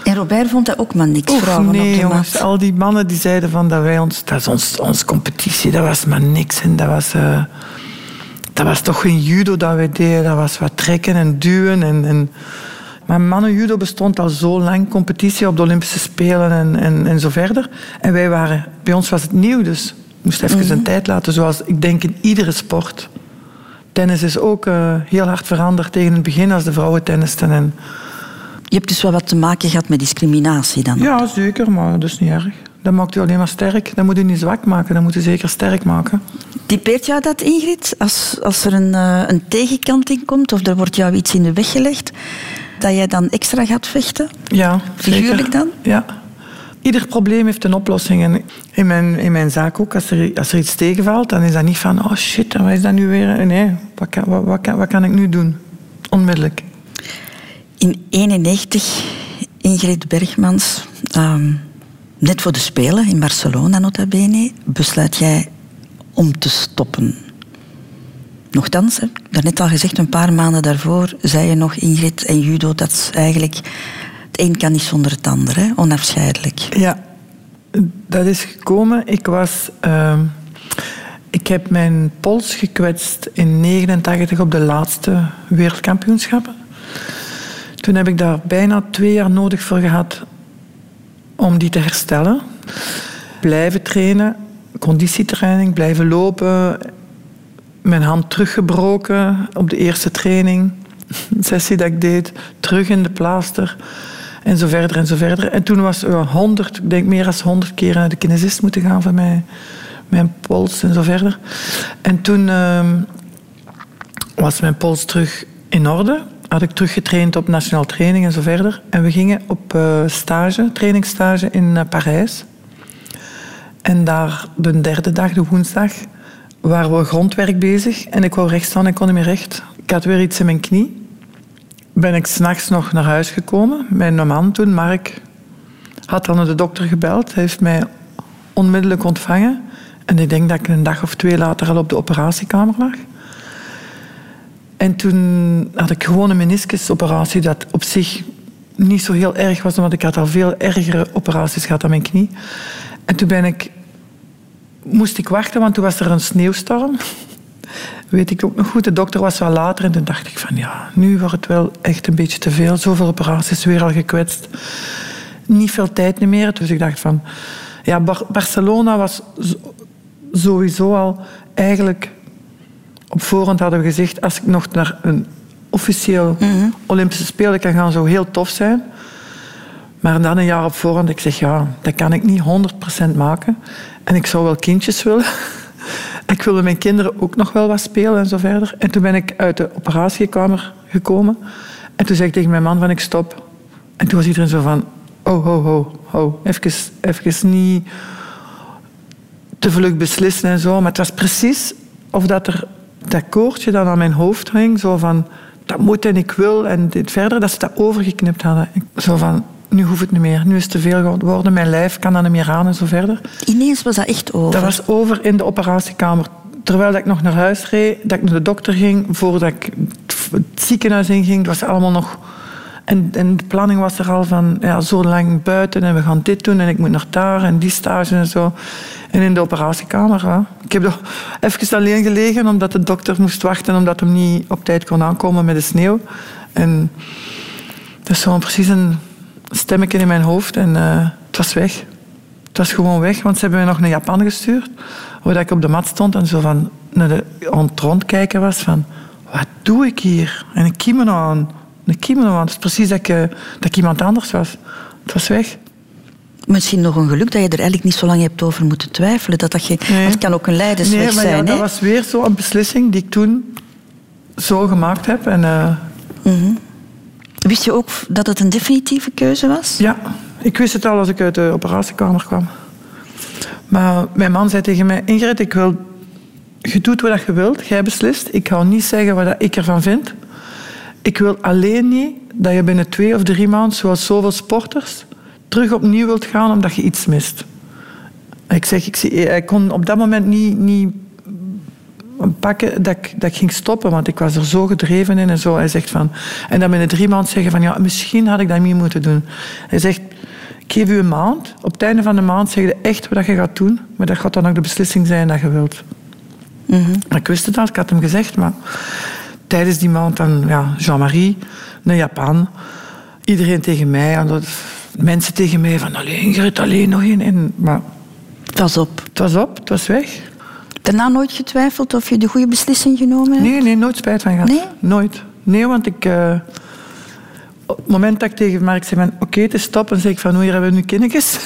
en Robert vond dat ook maar niks, Oef, vrouwen nee, op de jongens, mat. al die mannen die zeiden van dat wij ons... Dat is ons, ons competitie, dat was maar niks. En dat was... Uh, dat was toch geen judo dat wij deden. Dat was wat trekken en duwen. En, en... Maar mannenjudo bestond al zo lang. Competitie op de Olympische Spelen en, en, en zo verder. En wij waren... Bij ons was het nieuw, dus ik moest even mm -hmm. een tijd laten. Zoals ik denk in iedere sport. Tennis is ook uh, heel hard veranderd tegen het begin als de vrouwen tennisten. En... Je hebt dus wel wat te maken gehad met discriminatie dan? Ja, zeker, maar dat is niet erg. Dat maakt u alleen maar sterk. Dat moet u niet zwak maken, dat moet u zeker sterk maken. Typeert jou dat, Ingrid? Als, als er een, uh, een tegenkant in komt of er wordt jou iets in de weg gelegd, dat jij dan extra gaat vechten? Ja, Figuurlijk zeker. dan? Ja. Ieder probleem heeft een oplossing. En in mijn, in mijn zaak ook, als er, als er iets tegenvalt, dan is dat niet van, oh shit, wat is dat nu weer? Nee, wat kan, wat, wat, kan, wat kan ik nu doen? Onmiddellijk. In 91, Ingrid Bergmans, um, net voor de Spelen in Barcelona nota bene, besluit jij om te stoppen. Nochtans, hè, daarnet al gezegd, een paar maanden daarvoor zei je nog, Ingrid en judo, dat is eigenlijk... Het een kan niet zonder het ander, hè? onafscheidelijk. Ja, dat is gekomen. Ik was... Uh, ik heb mijn pols gekwetst in 89 op de laatste wereldkampioenschappen. Toen heb ik daar bijna twee jaar nodig voor gehad om die te herstellen. Blijven trainen, conditietraining, blijven lopen. Mijn hand teruggebroken op de eerste training, <laughs> sessie dat ik deed, terug in de plaaster en zo verder en zo verder. En toen was er honderd, ik denk meer dan honderd keer naar de kinesist moeten gaan van mij, mijn pols en zo verder. En toen uh, was mijn pols terug in orde had ik teruggetraind op nationaal training en zo verder. En we gingen op uh, stage, trainingsstage in uh, Parijs. En daar de derde dag, de woensdag, waren we grondwerk bezig. En ik wou recht staan en kon niet meer recht. Ik had weer iets in mijn knie. Ben ik s'nachts nog naar huis gekomen. Mijn man toen, Mark, had dan de dokter gebeld. Hij heeft mij onmiddellijk ontvangen. En ik denk dat ik een dag of twee later al op de operatiekamer lag. En toen had ik gewoon een meniscusoperatie dat op zich niet zo heel erg was, omdat ik had al veel ergere operaties gehad aan mijn knie. En toen ben ik, moest ik wachten, want toen was er een sneeuwstorm. Weet ik ook nog goed. De dokter was wel later en toen dacht ik van ja, nu wordt het wel echt een beetje te veel. Zoveel operaties weer al gekwetst. Niet veel tijd meer. Dus ik dacht van, Ja, Bar- Barcelona was sowieso al eigenlijk... Op voorhand hadden we gezegd, als ik nog naar een officieel Olympische Spelen kan gaan, zou heel tof zijn. Maar dan een jaar op voorhand, ik zeg ja, dat kan ik niet 100% maken. En ik zou wel kindjes willen. <laughs> ik wilde mijn kinderen ook nog wel wat spelen en zo verder. En toen ben ik uit de operatiekamer gekomen. En toen zei ik tegen mijn man van ik stop. En toen was iedereen zo van, oh, ho, ho, ho. Even, even niet te vlug beslissen en zo. Maar het was precies of dat er dat koordje dat aan mijn hoofd hing, zo van dat moet en ik wil en dit verder, dat ze dat overgeknipt hadden. Zo van, nu hoeft het niet meer, nu is het te veel geworden, mijn lijf kan dat niet meer aan en zo verder. Ineens was dat echt over. Dat was over in de operatiekamer. Terwijl dat ik nog naar huis reed, dat ik naar de dokter ging, voordat ik het ziekenhuis inging, het was allemaal nog... En, en de planning was er al van, ja, zo lang buiten en we gaan dit doen en ik moet naar daar en die stage en zo. En in de operatiekamer. Ik heb nog even alleen gelegen omdat de dokter moest wachten omdat hij niet op tijd kon aankomen met de sneeuw. En dat is zo precies een stemmetje in mijn hoofd en eh, het was weg. Het was gewoon weg, want ze hebben mij nog naar Japan gestuurd. Waar ik op de mat stond en zo van naar de aan het rondkijken was van... Wat doe ik hier? En een kimono aan. Een kimono aan. Het is precies dat eh, dat ik iemand anders was. Het was weg. Misschien nog een geluk dat je er eigenlijk niet zo lang hebt over moeten twijfelen. Dat dat je, Nee. Want het kan ook een leidersweg nee, maar ja, zijn. dat was weer zo'n beslissing die ik toen zo gemaakt heb. En, eh, Wist je ook dat het een definitieve keuze was? Ja, ik wist het al als ik uit de operatiekamer kwam. Maar mijn man zei tegen mij, Ingrid, ik wil... Je doet wat je wilt, jij beslist. Ik ga niet zeggen wat ik ervan vind. Ik wil alleen niet dat je binnen twee of drie maanden, zoals zoveel sporters, terug opnieuw wilt gaan omdat je iets mist. Ik zeg, ik, zie, ik kon op dat moment niet, niet pakken dat ik, dat ik ging stoppen, want ik was er zo gedreven in en zo. Hij zegt van, en dan binnen drie maanden zeggen van, ja, misschien had ik dat niet moeten doen. Hij zegt, ik geef u een maand. Op het einde van de maand zeg je echt wat je gaat doen, maar dat gaat dan ook de beslissing zijn dat je wilt. Maar Ik wist het al, ik had hem gezegd, maar tijdens die maand dan ja, Jean-Marie naar Japan. Iedereen tegen mij, en dat, mensen tegen mij van alleen Ingrid, alleen nog één. En, maar Pas op. het was op, het was weg. Daarna nooit getwijfeld of je de goede beslissing genomen hebt? Nee, nee, nooit spijt van gehad. Nee? Nooit. Nee, want ik... eh, op het moment dat ik tegen Mark zei van oké, het is stop, dan zeg ik van hoe hier hebben we nu kindertjes. <laughs>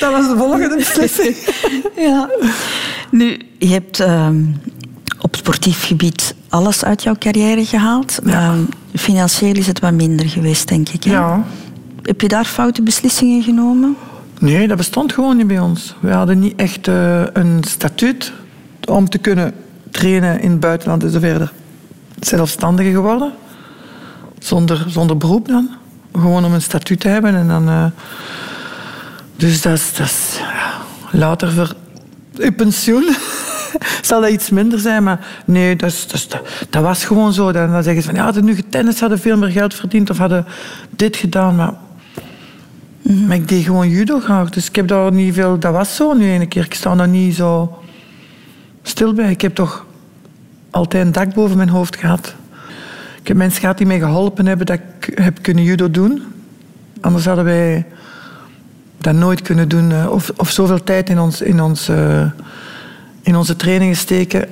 dat was de volgende beslissing. Ja. Nu, je hebt ehm, op sportief gebied alles uit jouw carrière gehaald. Ja. Ehm, financieel is het wat minder geweest, denk ik. Hè? Ja. Heb je daar foute beslissingen genomen? Nee, dat bestond gewoon niet bij ons. We hadden niet echt eh, een statuut om te kunnen trainen in het buitenland en zo verder. Zelfstandige geworden. Zonder, zonder beroep dan. Gewoon om een statuut te hebben. En dan, eh, dus dat is, dat is ja, later voor uw pensioen <laughs> <laughs> zal dat iets minder zijn. Maar nee, dat, is, dat, dat, was gewoon zo. Dan, zeggen ze van ja, hadden nu getennis, hadden veel meer geld verdiend of hadden dit gedaan. Maar ik deed gewoon judo graag. Dus ik heb daar niet veel... Dat was zo nu een keer. Ik sta daar niet zo stil bij. Ik heb toch altijd een dak boven mijn hoofd gehad. Ik heb mensen gehad die mij geholpen hebben dat ik heb kunnen judo doen. Anders hadden wij dat nooit kunnen doen. eh, Of, of zoveel tijd in, ons, in, ons, eh, in onze trainingen steken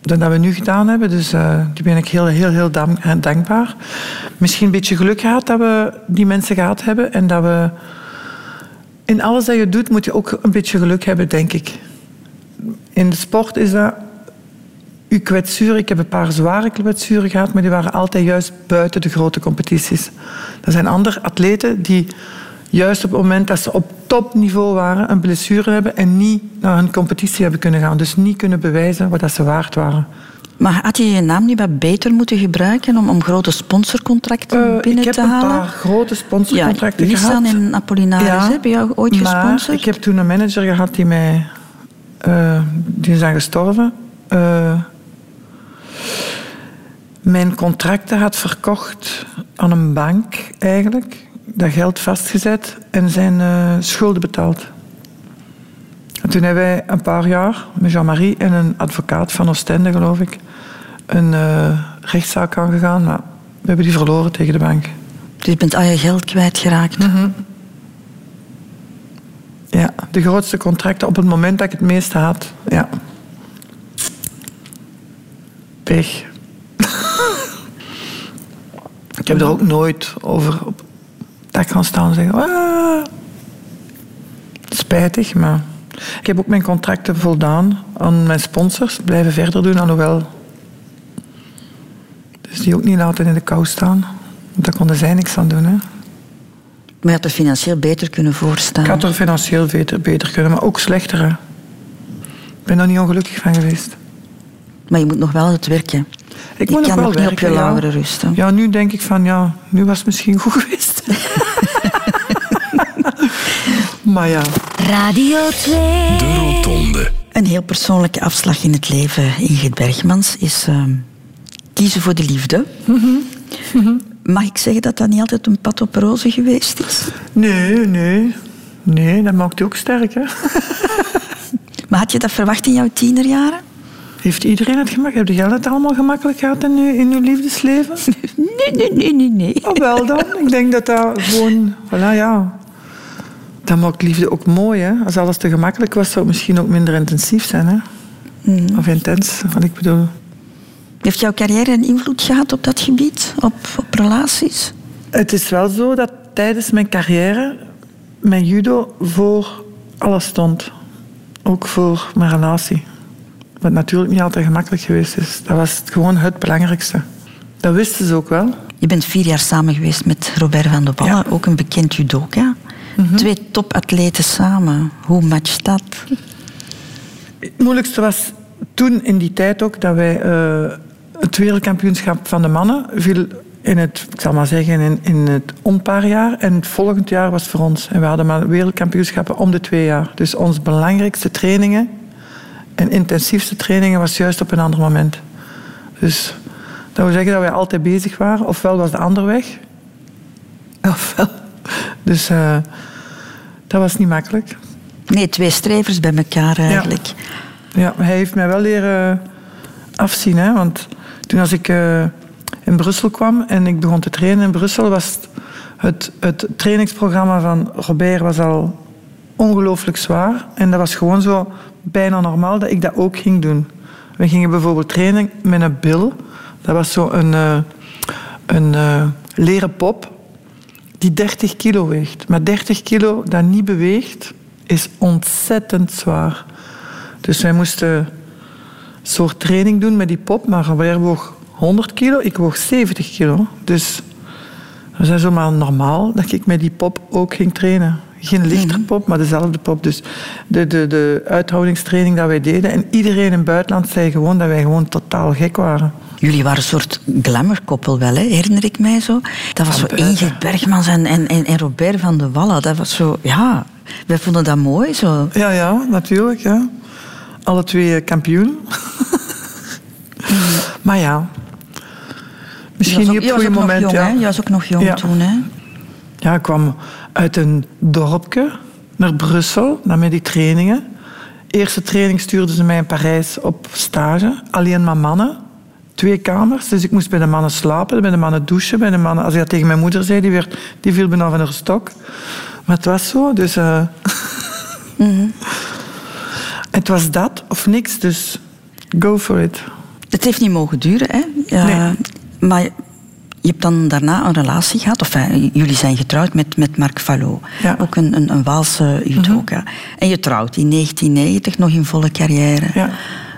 dan dat we nu gedaan hebben. Dus eh die ben ik heel, heel, heel eh, dankbaar. Misschien een beetje geluk gehad dat we die mensen gehad hebben. En dat we... In alles dat je doet, moet je ook een beetje geluk hebben, denk ik. In de sport is dat... Uw kwetsuren, ik heb een paar zware kwetsuren gehad, maar die waren altijd juist buiten de grote competities. Er zijn andere atleten die juist op het moment dat ze op topniveau waren, een blessure hebben en niet naar een competitie hebben kunnen gaan. Dus niet kunnen bewijzen wat dat ze waard waren. Maar had je je naam niet wat beter moeten gebruiken om, om grote sponsorcontracten Eh, binnen ik heb te een halen? paar grote sponsorcontracten ja, Nissan gehad. en Apollinaris hebben jou ooit maar gesponsord? ik heb toen een manager gehad die mij... eh, die is dan gestorven. Eh, mijn contracten had verkocht aan een bank, eigenlijk. Dat geld vastgezet en zijn eh, schulden betaald. En toen hebben wij een paar jaar met Jean-Marie en een advocaat van Oostende, geloof ik, een eh, rechtszaak aangegaan. Maar we hebben die verloren tegen de bank. Dus je bent al je geld kwijtgeraakt. Ja, de grootste contracten op het moment dat ik het meeste had. Ja. Pech. <laughs> ik heb er ook nooit over op dak gaan staan en zeggen... "Ah." Spijtig, maar... Ik heb ook mijn contracten voldaan aan mijn sponsors. Blijven verder doen, alhoewel... Dus die ook niet laten in de kou staan. Want daar konden zij niks aan doen, hè. Maar je had er financieel beter kunnen voorstaan. Ik had er financieel beter, beter kunnen, maar ook slechter. hè. Ik ben daar niet ongelukkig van geweest. Maar je moet nog wel het werken. Ik je moet kan nog wel nog niet op je lauweren rusten. Ja, nu denk ik van, ja, nu was het misschien goed geweest. <laughs> maar ja, Radio 2. De Rotonde. Een heel persoonlijke afslag in het leven, Ingrid Bergmans, is ehm, kiezen voor de liefde. Mag ik zeggen dat dat niet altijd een pad op rozen geweest is? nee, nee. Nee, dat maakt u ook sterk, hè. <laughs> Maar had je dat verwacht in jouw tienerjaren? Heeft iedereen het gemakkelijk? Heb jij het allemaal gemakkelijk gehad in uw, in uw liefdesleven? <laughs> Nee, nee, nee, nee, nee. Oh, wel dan. Ik denk dat dat gewoon... Voilà, ja. Dat maakt liefde ook mooi, hè. Als alles te gemakkelijk was, zou het misschien ook minder intensief zijn, hè. Of intens, wat ik bedoel. Heeft jouw carrière een invloed gehad op dat gebied? Op, op relaties? Het is wel zo dat tijdens mijn carrière mijn judo voor alles stond. Ook voor mijn relatie. Wat natuurlijk niet altijd gemakkelijk geweest is. Dat was gewoon het belangrijkste. Dat wisten ze ook wel. Je bent vier jaar samen geweest met Robert van der Ballen, Ja. ook een bekend judoka. Twee topatleten samen. Hoe matcht dat? Het moeilijkste was toen in die tijd ook dat wij eh, het wereldkampioenschap van de mannen viel in het, ik zal maar zeggen, in, in het onpaarjaar. En het volgend jaar was voor ons. En we hadden maar wereldkampioenschappen om de twee jaar. Dus onze belangrijkste trainingen en intensiefste trainingen was juist op een ander moment. Dus dat wil zeggen dat wij altijd bezig waren. Ofwel was de ander weg. <laughs> Ofwel. Dus eh, dat was niet makkelijk. Nee, twee strevers bij elkaar eigenlijk. Ja, hij heeft mij wel leren afzien. Hè? Want toen als ik eh, in Brussel kwam en ik begon te trainen in Brussel, was het, het, het trainingsprogramma van Robert was al ongelooflijk zwaar. En dat was gewoon zo bijna normaal dat ik dat ook ging doen. We gingen bijvoorbeeld trainen met een bil. Dat was zo een, eh, een eh, leren pop die 30 kilo weegt. Maar 30 kilo dat niet beweegt, is ontzettend zwaar. Dus wij moesten een soort training doen met die pop, maar Robert woog 100 kilo, ik woog 70 kilo. Dus dat was zomaar normaal dat ik met die pop ook ging trainen. Geen lichter pop, maar dezelfde pop. Dus de, de, de uithoudingstraining dat wij deden. En iedereen in het buitenland zei gewoon dat wij gewoon totaal gek waren. Jullie waren een soort glamourkoppel wel, hè? herinner ik mij zo. Dat was zo. Ingrid Bergmans en, en, en, Robert van de Wallen. Dat was zo, ja, wij vonden dat mooi. Zo. Ja, ja, natuurlijk. Ja. Alle twee kampioen. <laughs> maar ja, misschien niet op het goede moment. jong, ja. Je was ook nog jong Ja. toen, hè? Ja, ik kwam uit een dorpje naar Brussel, naar met die trainingen. Eerste training stuurden ze mij in Parijs op stage. Alleen maar mannen. Twee kamers, dus ik moest bij de mannen slapen, bij de mannen douchen. Bij de mannen, als ik dat tegen mijn moeder zei, die, werd, die viel bijna van haar stok. Maar het was zo, dus... eh, <laughs> Het was dat of niks, dus go for it. Het heeft niet mogen duren, hè? Ja, Nee. Maar je hebt dan daarna een relatie gehad, of eh, jullie zijn getrouwd met, met Marc Fallot. Ja. Ook een, een, een Waalse judoka. En je trouwt in 1990, nog in volle carrière. Ja.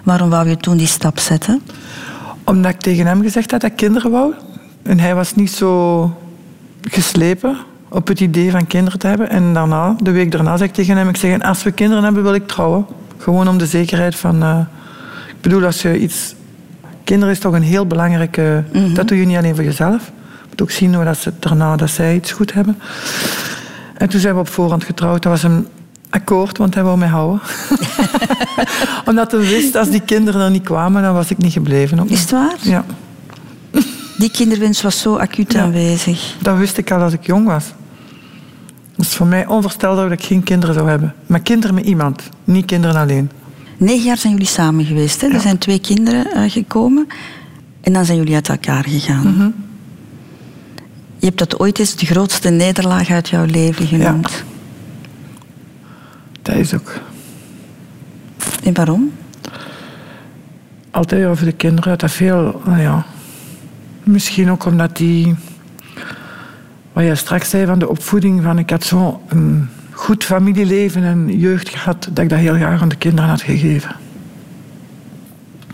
Waarom wou je toen die stap zetten? Omdat ik tegen hem gezegd had dat ik kinderen wou. En hij was niet zo geslepen op het idee van kinderen te hebben. En daarna, de week daarna, zei ik tegen hem... Ik zeg, als we kinderen hebben, wil ik trouwen. Gewoon om de zekerheid van... eh, ik bedoel, als je iets... Kinderen is toch een heel belangrijke... Dat doe je niet alleen voor jezelf. Je moet ook zien hoe dat ze daarna dat zij iets goed hebben. En toen zijn we op voorhand getrouwd. Dat was een akkoord, want hij wou mij houden. <laughs> Omdat hij wist, als die kinderen er niet kwamen, dan was ik niet gebleven. Ook Is het waar? ja, Die kinderwens was zo acuut Ja. aanwezig. dat wist ik al als ik jong was. Het is voor mij onvoorstelbaar dat ik geen kinderen zou hebben. Maar kinderen met iemand, niet kinderen alleen. Negen jaar zijn jullie samen geweest. Hè? Er Ja. zijn twee kinderen gekomen. En dan zijn jullie uit elkaar gegaan. Mhm. Je hebt dat ooit eens de grootste nederlaag uit jouw leven genoemd. Dat is ook. En waarom? Altijd over de kinderen. Dat veel, nou ja. Misschien ook omdat die... Wat je straks zei van de opvoeding. Van ik had zo'n goed familieleven en jeugd gehad. Dat ik dat heel graag aan de kinderen had gegeven.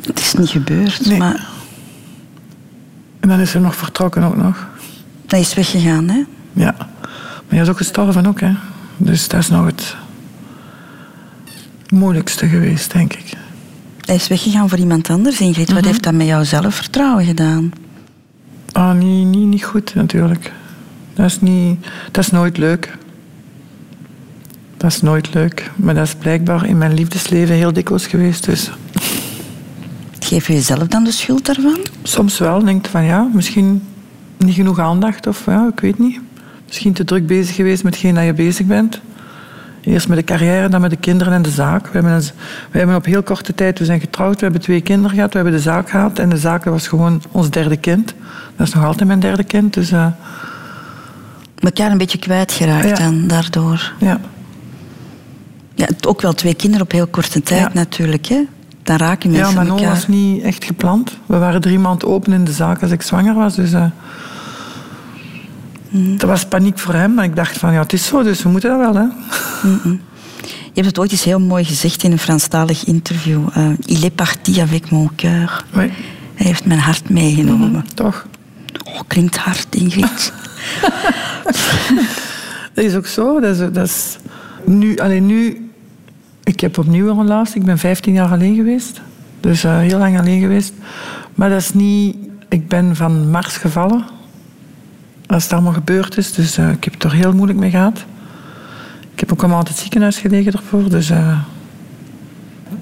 Het is niet gebeurd, Nee. maar En dan is ze nog vertrokken ook nog. hij is weggegaan, hè? Ja. Maar hij is ook gestorven ook, hè. Dus dat is nog het moeilijkste geweest, denk ik. Hij is weggegaan voor iemand anders. Ingrid, wat heeft dat met jouw zelfvertrouwen gedaan? Ah, niet, niet, niet goed, natuurlijk. Dat is, niet, dat is nooit leuk. Dat is nooit leuk. Maar dat is blijkbaar in mijn liefdesleven heel dikwijls geweest. Dus Geef je jezelf dan de schuld daarvan? soms wel denk van ja, misschien niet genoeg aandacht of ja, ik weet niet. Misschien te druk bezig geweest met hetgeen dat je bezig bent. Eerst met de carrière, dan met de kinderen en de zaak. We hebben, een, we hebben op heel korte tijd, we zijn getrouwd, we hebben twee kinderen gehad, we hebben de zaak gehad. En de zaak was gewoon ons derde kind. Dat is nog altijd mijn derde kind. Dus Mekaar een beetje kwijtgeraakt Ja. dan, daardoor. ja. Ja, ook wel twee kinderen op heel korte tijd Ja. natuurlijk, hè? Dan raken mensen Ja, maar elkaar. was niet echt gepland. We waren drie maanden open in de zaak als ik zwanger was. Dus eh Mhm. dat was paniek voor hem. Maar ik dacht van, ja, het is zo, dus we moeten dat wel. Hè. Je hebt het ooit eens heel mooi gezegd in een Franstalig interview. eh, Il est parti avec mon cœur. Oui. Hij heeft mijn hart meegenomen. Toch? Oh, klinkt hard, Ingrid. <laughs> <laughs> Dat is ook zo. Dat is, dat is nu, alleen nu, ik heb opnieuw een relatie. Ik ben 15 jaar alleen geweest. Dus eh, heel lang alleen geweest. Maar dat is niet... Ik ben van Mars gevallen. Als het allemaal gebeurd is. Dus eh, ik heb het er heel moeilijk mee gehad. Ik heb ook allemaal altijd ziekenhuis gelegen ervoor. Dus eh,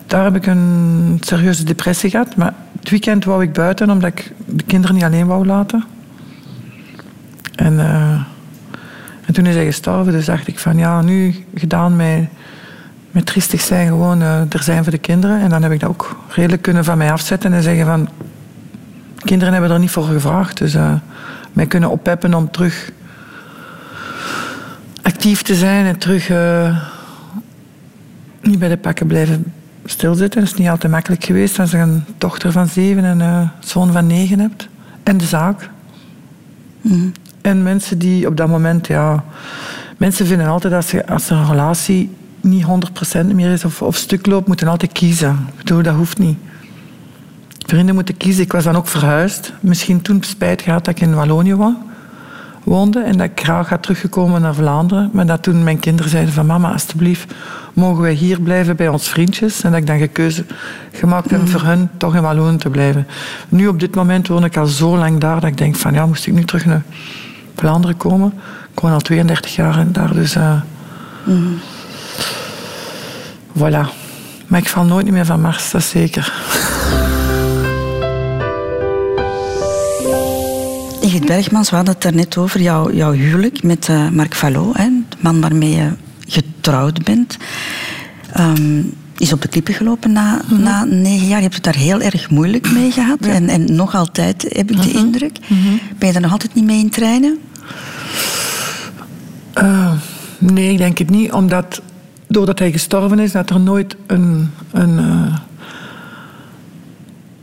daar heb ik een serieuze depressie gehad. Maar het weekend wou ik buiten, omdat ik de kinderen niet alleen wou laten. En... en toen is hij gestorven, dus dacht ik van ja, nu gedaan met, met triestig zijn, gewoon eh, er zijn voor de kinderen. En dan heb ik dat ook redelijk kunnen van mij afzetten en zeggen van, kinderen hebben er niet voor gevraagd. Dus eh mij kunnen oppeppen om terug actief te zijn en terug eh, niet bij de pakken blijven stilzitten. Dat is niet altijd makkelijk geweest als je een dochter van zeven en een zoon van negen hebt. En de zaak. En mensen die op dat moment, ja... Mensen vinden altijd als, je, als er een relatie niet 100% meer is of, of stuk loopt, moeten altijd kiezen. Ik bedoel, dat hoeft niet. Vrienden moeten kiezen. Ik was dan ook verhuisd. Misschien toen spijt gehad dat ik in Wallonië wo- woonde en dat ik graag had teruggekomen naar Vlaanderen. Maar dat toen mijn kinderen zeiden van mama, alstublieft, mogen wij hier blijven bij ons vriendjes? En dat ik dan gekeuze gemaakt heb voor hen toch in Wallonië te blijven. Nu op dit moment woon ik al zo lang daar dat ik denk van ja, moest ik nu terug naar Vlaanderen komen? Ik woon al 32 jaar daar, dus... eh, Voilà. Maar ik val nooit meer van Mars, dat is zeker. Ingrid Bergmans, we hadden het daarnet over jouw, jouw huwelijk met eh, Marc Vallot, hè, de man waarmee je getrouwd bent. Ehm, is op de klippen gelopen na, na negen jaar. Je hebt het daar heel erg moeilijk mee gehad. En, en nog altijd, heb ik de indruk. Ben je daar nog altijd niet mee in treinen? Eh, nee, ik denk het niet. Omdat doordat hij gestorven is, dat er nooit een, een, eh,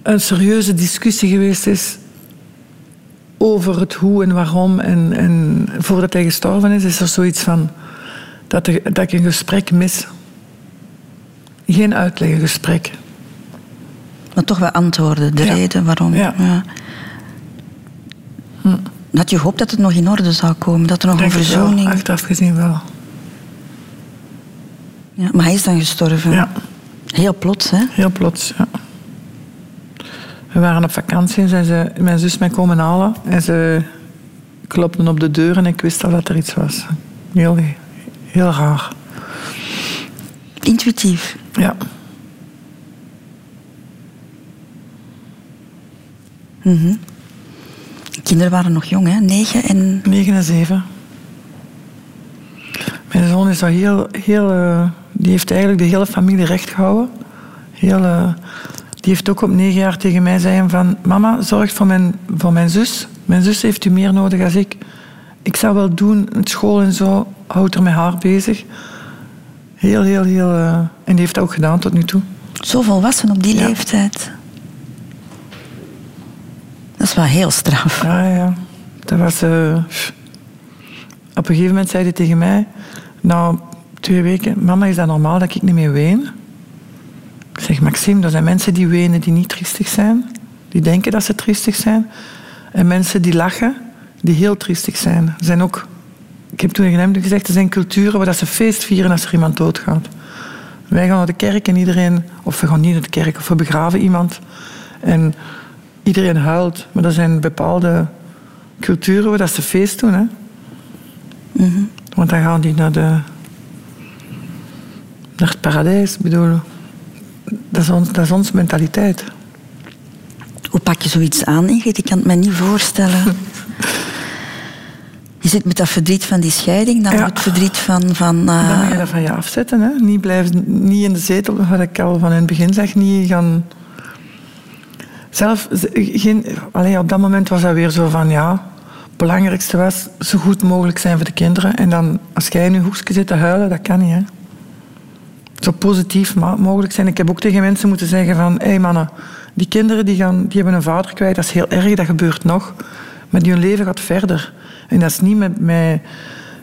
een serieuze discussie geweest is over het hoe en waarom. En, en voordat hij gestorven is, is er zoiets van dat, er, dat ik een gesprek mis. Geen uitleggengesprek. Maar toch wel antwoorden, de Ja. reden waarom. Ja. Had je gehoopt dat het nog in orde zou komen? Dat er nog een Denk het wel, verzoening... achteraf gezien wel. Ja, maar hij is dan gestorven. Ja. Heel plots, hè? Heel plots, ja. We waren op vakantie en zijn ze, mijn zus mij komen halen. En ze klopten op de deur en ik wist al dat er iets was. Heel, heel raar. Intuïtief. Ja. De kinderen waren nog jong, hè? Negen en... 9 en 7. Mijn zoon is al heel... heel eh, die heeft eigenlijk de hele familie recht gehouden. Heel, eh, die heeft ook op negen jaar tegen mij zei van... Mama, zorg voor mijn, voor mijn zus. Mijn zus heeft u meer nodig als ik. ik zou wel doen, school en zo, houdt er met haar bezig. Heel, heel, heel... eh, en die heeft dat ook gedaan tot nu toe. Zo volwassen op die Ja. leeftijd. Dat is wel heel straf. Ja, ja. Dat was... eh, op een gegeven moment zei hij tegen mij... Na twee weken... Mama, is dat normaal dat ik niet meer ween? Ik zeg, Maxime, er zijn mensen die wenen die niet triestig zijn. Die denken dat ze triestig zijn. En mensen die lachen, die heel triestig zijn. Er zijn ook... Ik heb toen tegen hem gezegd, er zijn culturen waar dat ze feest vieren als er iemand doodgaat. Wij gaan naar de kerk en iedereen... Of we gaan niet naar de kerk, of we begraven iemand. En iedereen huilt. Maar er zijn bepaalde culturen waar dat ze feest doen. Hè? Want dan gaan die naar, de, naar het paradijs. Bedoel, dat is, ons, dat is onze mentaliteit. Hoe pak je zoiets aan, Ingrid? Ik kan het me niet voorstellen. <laughs> Je zit met dat verdriet van die scheiding, dan Ja. het verdriet van... van Dan eh, moet je dat van je afzetten. Hè? Niet, blijven, niet in de zetel, wat ik al van in het begin zeg. Niet gaan... Zelf, geen, allee, op dat moment was dat weer zo van... Ja, het belangrijkste was zo goed mogelijk zijn voor de kinderen. En dan, als jij in je hoekje zit te huilen, dat kan niet. Hè? Zo positief mogelijk zijn. Ik heb ook tegen mensen moeten zeggen van... Hé hey mannen, die kinderen die, gaan, die hebben een vader kwijt. Dat is heel erg, dat gebeurt nog. Maar hun leven gaat verder. En dat is niet met... met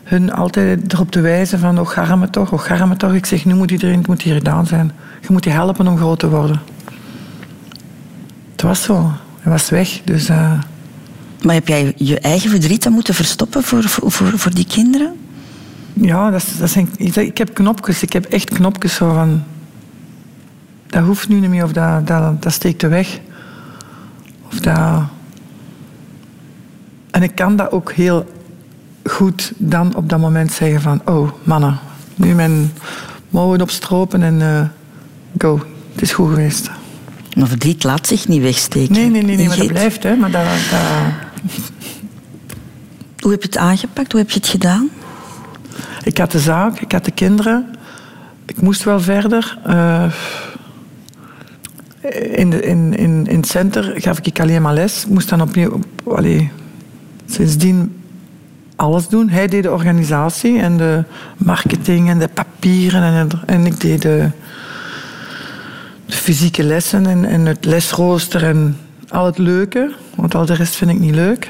hun altijd erop te wijzen van, garme toch, oh, garme toch. Ik zeg, nu moet iedereen, moet hier gedaan zijn. Je moet die helpen om groot te worden. Het was zo. Hij was weg. Dus eh, Maar heb jij je eigen verdriet dan moeten verstoppen voor, voor, voor die kinderen? Ja, dat, dat zijn, ik heb knopjes. Ik heb echt knopjes zo van... Dat hoeft nu niet meer, of dat, dat, dat steekt er weg. Of dat... En ik kan dat ook heel goed dan op dat moment zeggen van... Oh, mannen, nu mijn mouwen opstropen en eh, go. Het is goed geweest. Maar verdriet laat zich niet wegsteken. Nee, nee, nee, nee maar dat blijft, hè. Maar dat, dat, Hoe heb je het aangepakt? Hoe heb je het gedaan? Ik had de zaak, ik had de kinderen. Ik moest wel verder. Eh, in, in, in, in het center gaf ik alleen maar les. Ik moest dan opnieuw... Op, sindsdien alles doen. Hij deed de organisatie en de marketing en de papieren. En, en ik deed de, de fysieke lessen en, en het lesrooster en al het leuke. Want al de rest vind ik niet leuk.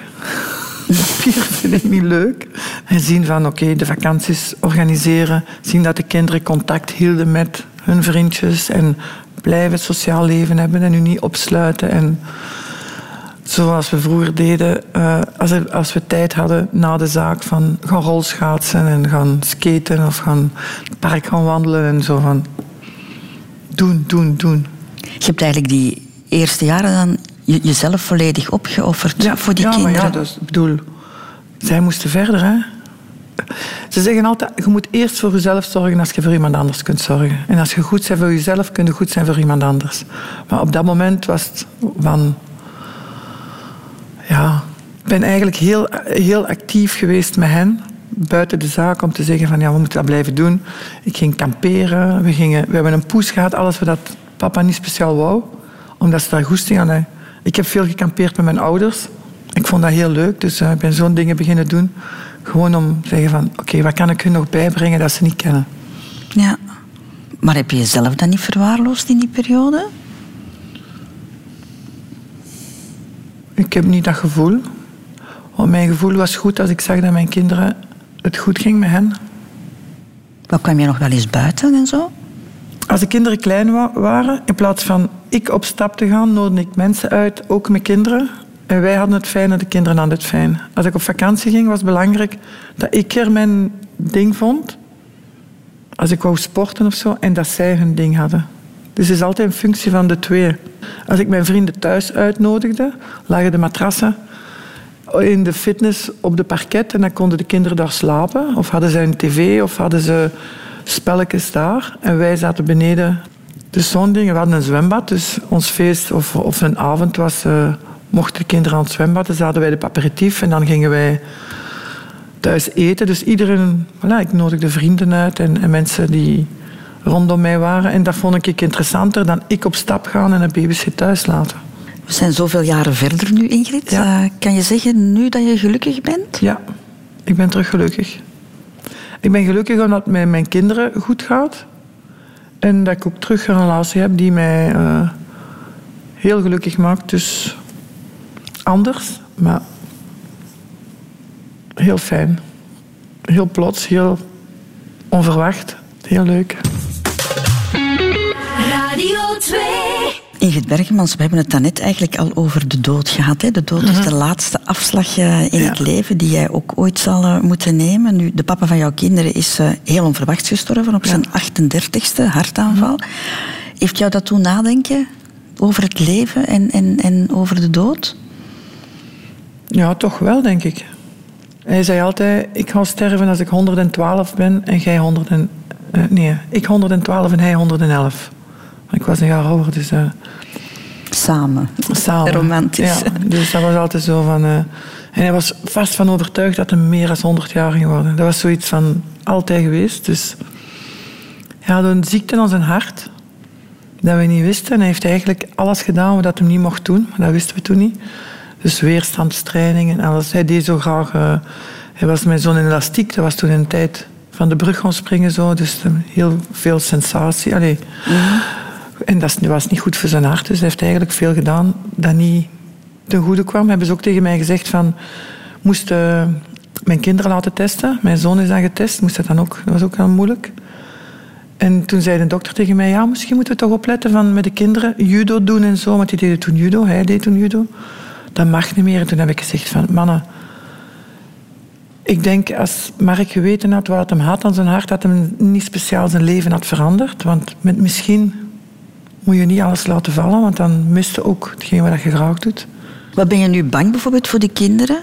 Papier vind ik niet leuk. En zien van, oké, de vakanties organiseren. Zien dat de kinderen contact hielden met hun vriendjes. En blijven het sociaal leven hebben en nu niet opsluiten. En zoals we vroeger deden, eh, als, er- als we tijd hadden na de zaak van gaan rolschaatsen en gaan skaten of gaan het park gaan wandelen en zo van doen, doen, doen. Je hebt eigenlijk die eerste jaren dan je- jezelf volledig opgeofferd voor die ja, kinderen. maar ja, dus, ik bedoel, zij moesten verder, hè. Ze zeggen altijd, je moet eerst voor jezelf zorgen als je voor iemand anders kunt zorgen. En als je goed bent voor jezelf, kun je goed zijn voor iemand anders. Maar op dat moment was het van... Ja, ik ben eigenlijk heel, heel actief geweest met hen, buiten de zaak, om te zeggen van ja, we moeten dat blijven doen. Ik ging kamperen, we, gingen, we hebben een poes gehad, alles wat papa niet speciaal wou, omdat ze daar goesting aan hadden. Ik heb veel gekampeerd met mijn ouders. Ik vond dat heel leuk, dus eh, ik ben zo'n dingen beginnen doen. Gewoon om te zeggen van, oké, wat kan ik hun nog bijbrengen dat ze niet kennen? Ja. Maar heb je jezelf dan niet verwaarloosd in die periode? Ik heb niet dat gevoel. Want mijn gevoel was goed als ik zag dat mijn kinderen het goed ging met hen. Wat kwam je nog wel eens buiten en zo? Als de kinderen klein wa- waren, in plaats van ik op stap te gaan, nodigde ik mensen uit, ook mijn kinderen. En wij hadden het fijn en de kinderen hadden het fijn. Als ik op vakantie ging, was het belangrijk dat ik er mijn ding vond. Als ik wou sporten of zo, en dat zij hun ding hadden. Dus het is altijd een functie van de twee. Als ik mijn vrienden thuis uitnodigde, lagen de matrassen in de fitness op de parket en dan konden de kinderen daar slapen. Of hadden ze een tv of hadden ze spelletjes daar. En wij zaten beneden. Dus zo'n ding. We hadden een zwembad, dus ons feest of, of een avond was... eh, mochten de kinderen aan het zwembad, dan zaten wij de aperitief en dan gingen wij thuis eten. Dus iedereen... Voilà, ik nodigde vrienden uit en, en mensen die rondom mij waren. En dat vond ik interessanter dan ik op stap gaan en de baby's thuis laten. We zijn zoveel jaren verder nu, Ingrid. Ja. Eh, kan je zeggen nu dat je gelukkig bent? Ja, ik ben terug gelukkig. Ik ben gelukkig omdat het met mijn kinderen goed gaat. En dat ik ook terug een relatie heb die mij eh, heel gelukkig maakt. Dus anders, maar heel fijn. Heel plots, heel onverwacht. Heel leuk. Radio 2. Ingrid Bergemans, we hebben het daarnet eigenlijk al over de dood gehad. Hè? De dood is de laatste afslag eh, in het leven die jij ook ooit zal eh, moeten nemen. Nu, de papa van jouw kinderen is eh, heel onverwachts gestorven op zijn 38ste hartaanval. Heeft jou dat toen nadenken over het leven en, en, en over de dood? Ja, toch wel, denk ik. Hij zei altijd, ik ga sterven als ik 112 ben en jij 100 en, nee, ik 112 en hij 111. Ik was een jaar ouder, dus eh, Samen. samen. Romantisch. Ja, dus dat was altijd zo van... eh, en hij was vast van overtuigd dat hij meer dan 100 jaar ging worden. Dat was zoiets van altijd geweest. Dus hij had een ziekte aan zijn hart, dat we niet wisten. En hij heeft eigenlijk alles gedaan wat hij niet mocht doen, maar dat wisten we toen niet. Dus weerstandstraining en alles. Hij deed zo graag... eh, hij was met zo'n elastiek, dat was toen de tijd van de brug gaan springen. Zo, dus heel veel sensatie. Allee. Dat is- dat was niet goed voor zijn hart. Dus hij heeft eigenlijk veel gedaan dat niet ten goede kwam. Hebben ze ook tegen mij gezegd van... Moest eh, mijn kinderen laten testen. Mijn zoon is dan getest. Moest dat dan ook... Dat was ook heel moeilijk. En toen zei de dokter tegen mij... Ja, misschien moeten we toch opletten van met de kinderen judo doen en zo. Want die deden toen judo. Hij deed toen judo. Dat mag niet meer. En toen heb ik gezegd van... Mannen, ik denk als Mark geweten had wat hem had aan zijn hart, dat hem niet speciaal zijn leven had veranderd. Want met misschien moet je niet alles laten vallen, want dan mist je ook hetgeen wat je graag doet. Wat ben je nu bang bijvoorbeeld voor de kinderen?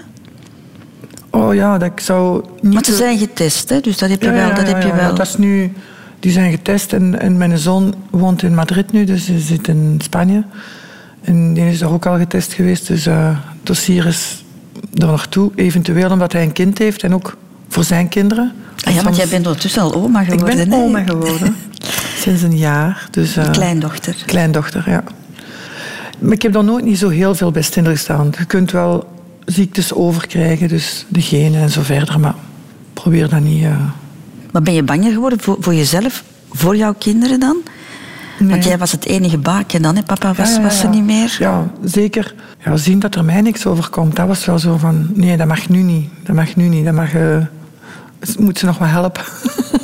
Oh ja, dat ik zou niet... Want ze zijn getest, hè? dus dat heb je Ja, wel. dat ja, heb je wel. Dat is nu... Die zijn getest en, en mijn zoon woont in Madrid nu, dus hij zit in Spanje. En die is er ook al getest geweest, dus eh, het dossier is er naartoe. Eventueel omdat hij een kind heeft en ook voor zijn kinderen. Ah ja, want jij bent ondertussen al oma Ik geworden. ben hè? oma geworden. <laughs> Sinds een jaar. Dus, eh, Kleindochter. Kleindochter, ja. Maar ik heb daar nooit niet zo heel veel bij stilgestaan. Je kunt wel ziektes overkrijgen, dus de genen en zo verder. Maar probeer dat niet... eh, Maar ben je banger geworden voor, voor jezelf, voor jouw kinderen dan? Want jij was het enige baken dan, hè? papa was, Ja, ja, was er niet meer. Ja, zeker. Ja, zien dat er mij niks overkomt, dat was wel zo van... Nee, dat mag nu niet. Dat mag nu niet. Dat mag... eh, moet ze nog wat helpen.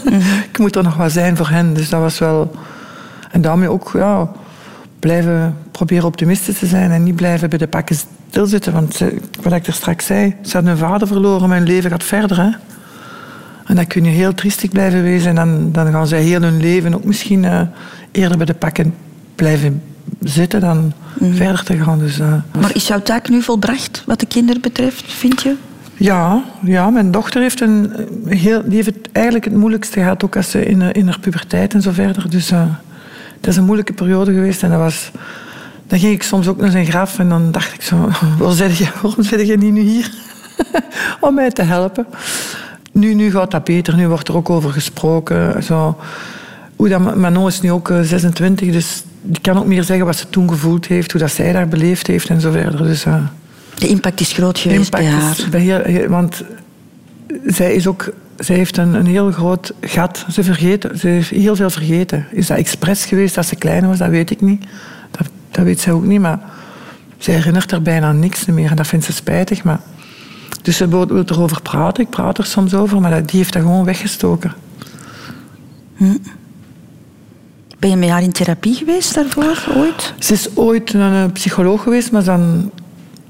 <laughs> Ik moet er nog wat zijn voor hen. Dus dat was wel... En daarmee ook, ja... Blijven proberen optimistisch te zijn en niet blijven bij de pakken stilzitten. Want wat ik er straks zei, ze had een vader verloren, mijn leven gaat verder. Hè? En dan kun je heel triestig blijven wezen. En dan, dan gaan zij heel hun leven ook misschien eh, eerder bij de pakken blijven zitten dan verder te gaan. Dus, eh, Maar is jouw taak nu volbracht, wat de kinderen betreft, vind je? Ja, ja, mijn dochter heeft, een, eh, heel, die heeft het eigenlijk het moeilijkste gehad, ook als ze in, in haar puberteit en zo verder. Dus eh, dat is een moeilijke periode geweest. En dat was, dan ging ik soms ook naar zijn graf en dan dacht ik zo, <laughs> waarom zit je, je niet nu hier? <laughs> Om mij te helpen. Nu, nu gaat dat beter, nu wordt er ook over gesproken. Zo. Hoe dat, Manon is nu ook eh, 26, dus die kan ook meer zeggen wat ze toen gevoeld heeft, hoe dat zij daar beleefd heeft en zo verder. Dus, eh, De impact is groot geweest bij impact haar. is bij heel- heel- want zij, is ook, zij heeft een, een heel groot gat. Ze, vergeten, ze heeft heel veel vergeten. Is dat expres geweest als ze klein was? Dat weet ik niet. Dat, dat weet zij ook niet. Maar ze herinnert er bijna niks meer. En dat vindt ze spijtig. Maar, dus ze wil, erover praten. Ik praat er soms over. Maar dat- die heeft dat gewoon weggestoken. Ben je met haar in therapie geweest daarvoor, ooit? Ze is ooit een psycholoog geweest, maar dan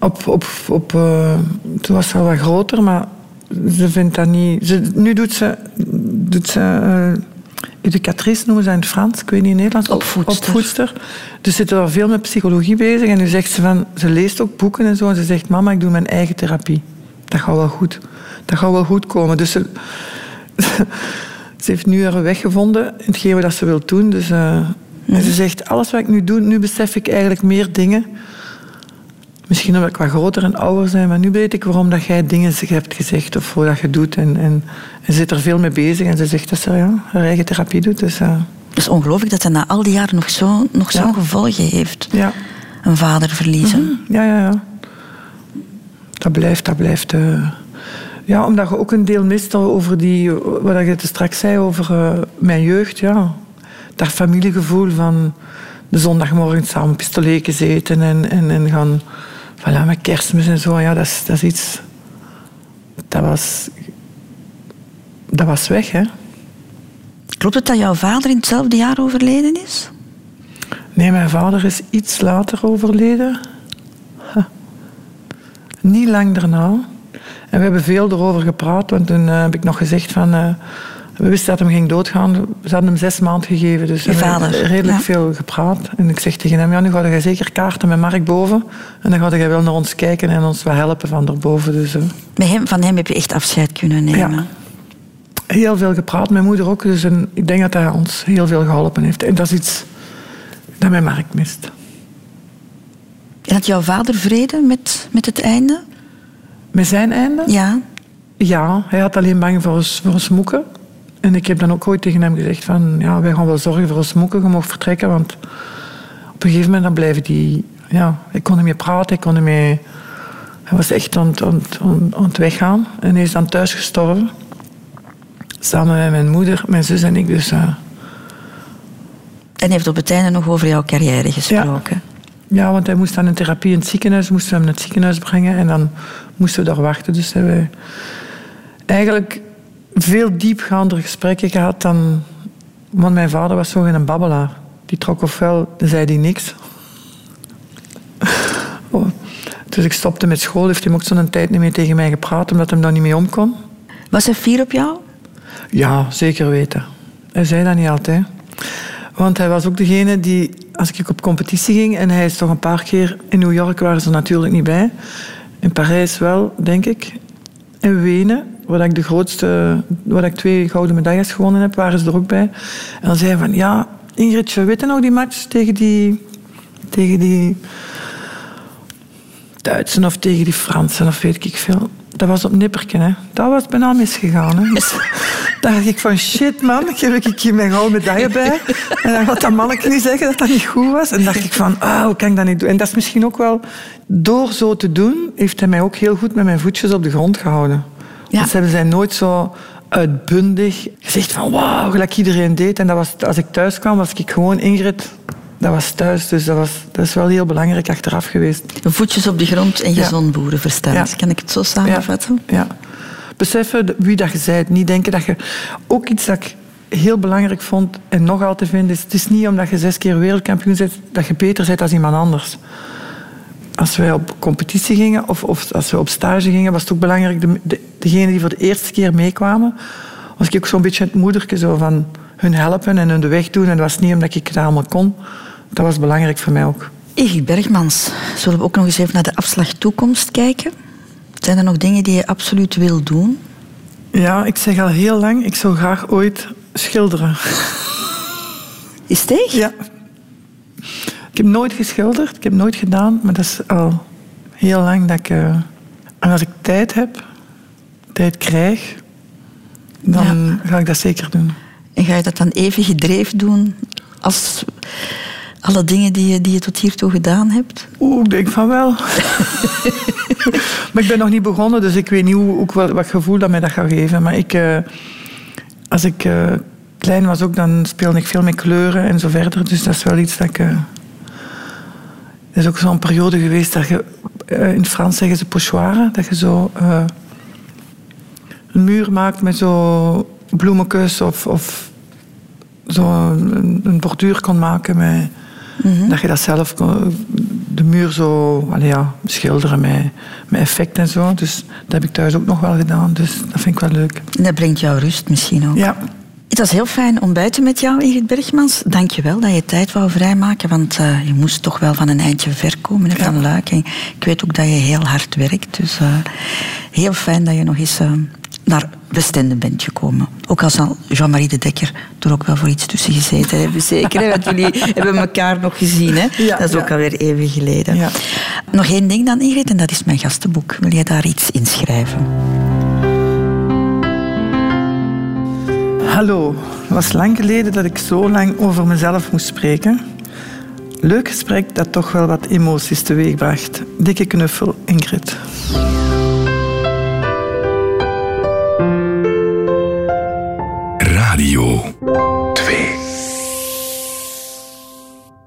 op, op, op, eh, toen was ze al wat groter, maar ze vindt dat niet. Ze, nu doet ze, doet ze eh, educatrice, noemen ze in het Frans, ik weet niet in het Nederlands. Opvoedster. Opvoedster. Dus ze zit al veel met psychologie bezig en nu zegt ze van, ze leest ook boeken en zo en ze zegt, mama, ik doe mijn eigen therapie. Dat gaat wel goed. Dat gaat wel goed komen. Dus ze, <laughs> ze heeft nu haar weg gevonden in hetgeen wat ze wil doen. Dus, eh, En ze zegt, alles wat ik nu doe, nu besef ik eigenlijk meer dingen. Misschien omdat ik wat groter en ouder ben, maar nu weet ik waarom dat jij dingen hebt gezegd of wat je doet. En, en, en ze zit er veel mee bezig en ze zegt dat ze ja, haar eigen therapie doet. Dus, eh, Het is ongelooflijk dat dat na al die jaren nog zo'n nog Ja. zo'n gevolgen heeft. ja. Een vader verliezen. Ja, ja, ja. Dat blijft, dat blijft. eh, Ja, omdat je ook een deel mist over die, wat je het straks zei over uh, mijn jeugd. Ja. Dat familiegevoel van de zondagmorgen samen pistoleken eten en, en, en gaan voilà, met kerstmis en zo. Ja, dat is, dat is iets... Dat was... Dat was weg, hè. Klopt het dat jouw vader in hetzelfde jaar overleden is? Nee, mijn vader is iets later overleden. Niet lang daarna. En we hebben veel erover gepraat, want toen uh, heb ik nog gezegd van... Uh, we wisten dat hij ging doodgaan. Ze hadden hem zes maanden gegeven. Dus we hebben redelijk veel gepraat. En ik zeg tegen hem, ja, nu ga je zeker kaarten met Mark boven. En dan ga je wel naar ons kijken en ons wel helpen van daarboven. Dus, met hem, van hem heb je echt afscheid kunnen nemen? Ja. Heel veel gepraat, mijn moeder ook. Dus en ik denk dat hij ons heel veel geholpen heeft. En dat is iets dat mijn Mark mist. En had jouw vader vrede met, met het einde? Met zijn einde? Ja. Ja, hij had alleen bang voor ons, voor ons moeken. En ik heb dan ook ooit tegen hem gezegd van... Ja, wij gaan wel zorgen voor ons moeken. Je mag vertrekken, want op een gegeven moment dan blijven die... Ja, ik kon niet meer praten, ik kon niet meer... Hij was echt aan, aan, aan, aan het weggaan. En hij is dan thuis gestorven. Samen met mijn moeder, mijn zus en ik. Dus, uh... En heeft op het einde nog over jouw carrière gesproken. Ja. ja, want hij moest dan in therapie in het ziekenhuis. Moesten we hem naar het ziekenhuis brengen. En dan moesten we daar wachten. Dus hebben eigenlijk veel diepgaandere gesprekken gehad dan... Want mijn vader was zo geen babbelaar. Die trok ofwel, zei hij niks. <laughs> Oh. Dus ik stopte met school. Heeft hij ook zo'n tijd niet meer tegen mij gepraat, omdat hij daar niet mee om kon. Was hij fier op jou? Ja, zeker weten. Hij zei dat niet altijd. Want hij was ook degene die, als ik op competitie ging, en hij is toch een paar keer in New York waren ze natuurlijk niet bij. In Parijs wel, denk ik. In Wenen, waar ik de grootste, waar ik twee gouden medailles gewonnen heb, waren ze er ook bij. En dan zei van, ja, Ingrid, je weet nog die match tegen die, tegen die Duitsen of tegen die Fransen of weet ik veel. Dat was op nipperken, hè. Dat was bijna misgegaan, hè. Dus <laughs> dacht ik van, shit man, geef ik hier mijn gouden medaille bij. En dan gaat dat mannetje niet zeggen dat dat niet goed was. En dacht ik van, ah, hoe kan ik dat niet doen? En dat is misschien ook wel... Door zo te doen, heeft hij mij ook heel goed met mijn voetjes op de grond gehouden. Ja. Dus hebben zij nooit zo uitbundig gezegd van, wauw, gelijk iedereen deed. En dat was, als ik thuis kwam, was ik gewoon Ingrid dat was thuis, dus dat, was, dat is wel heel belangrijk achteraf geweest. Voetjes op de grond en gezond ja. boerenverstand. Ja. Kan ik het zo samenvatten? Ja. ja. Beseffen wie dat je bent. Niet denken dat je... Ook iets dat ik heel belangrijk vond en nog altijd vind, is het is niet omdat je zes keer wereldkampioen bent, dat je beter bent dan iemand anders. Als wij op competitie gingen of, of als we op stage gingen, was het ook belangrijk, de, de, degenen die voor de eerste keer meekwamen, was ik ook zo'n beetje het moedertje zo van hun helpen en hun de weg doen. En dat was niet omdat ik het allemaal kon. Dat was belangrijk voor mij ook. Egil Bergmans, zullen we ook nog eens even naar de afslag toekomst kijken? Zijn er nog dingen die je absoluut wil doen? Ja, ik zeg al heel lang, ik zou graag ooit schilderen. Is het echt? Ja. Ik heb nooit geschilderd, ik heb nooit gedaan, maar dat is al heel lang dat ik... Uh, en als ik tijd heb, tijd krijg, dan ga ik dat zeker doen. En ga je dat dan even gedreven doen als alle dingen die je, die je tot hiertoe gedaan hebt? Oeh, ik denk van wel. <laughs> maar ik ben nog niet begonnen, dus ik weet niet hoe, ook wat, wat gevoel dat mij dat gaat geven. Maar ik, uh, als ik uh, klein was ook, dan speelde ik veel met kleuren en zo verder. Dus dat is wel iets dat ik... Uh, er is ook zo'n periode geweest dat je... in het Frans zeggen ze pochoire. Dat je zo een muur maakt met zo bloemenkus of, of zo een, een borduur kon maken met... Mhm. Dat je dat zelf de muur zo allee ja, schilderen met, met effect en zo. Dus dat heb ik thuis ook nog wel gedaan. Dus dat vind ik wel leuk. En dat brengt jou rust misschien ook. Ja. Het was heel fijn ontbijten met jou, Ingrid Bergmans. Dank je wel dat je tijd wou vrijmaken, want uh, je moest toch wel van een eindje ver komen ja. van Luik. En ik weet ook dat je heel hard werkt, dus uh, heel fijn dat je nog eens uh, naar Westende bent gekomen. Ook al zal Jean-Marie de Dekker er ook wel voor iets tussen gezeten hebben, zeker. Hè? Want jullie <laughs> hebben elkaar nog gezien, hè? Ja, dat is ook alweer even geleden. Ja. Nog één ding dan, Ingrid, en dat is mijn gastenboek. Wil je daar iets inschrijven? Hallo. Het was lang geleden dat ik zo lang over mezelf moest spreken. Leuk gesprek dat toch wel wat emoties teweegbracht. Dikke knuffel, Ingrid. Twee.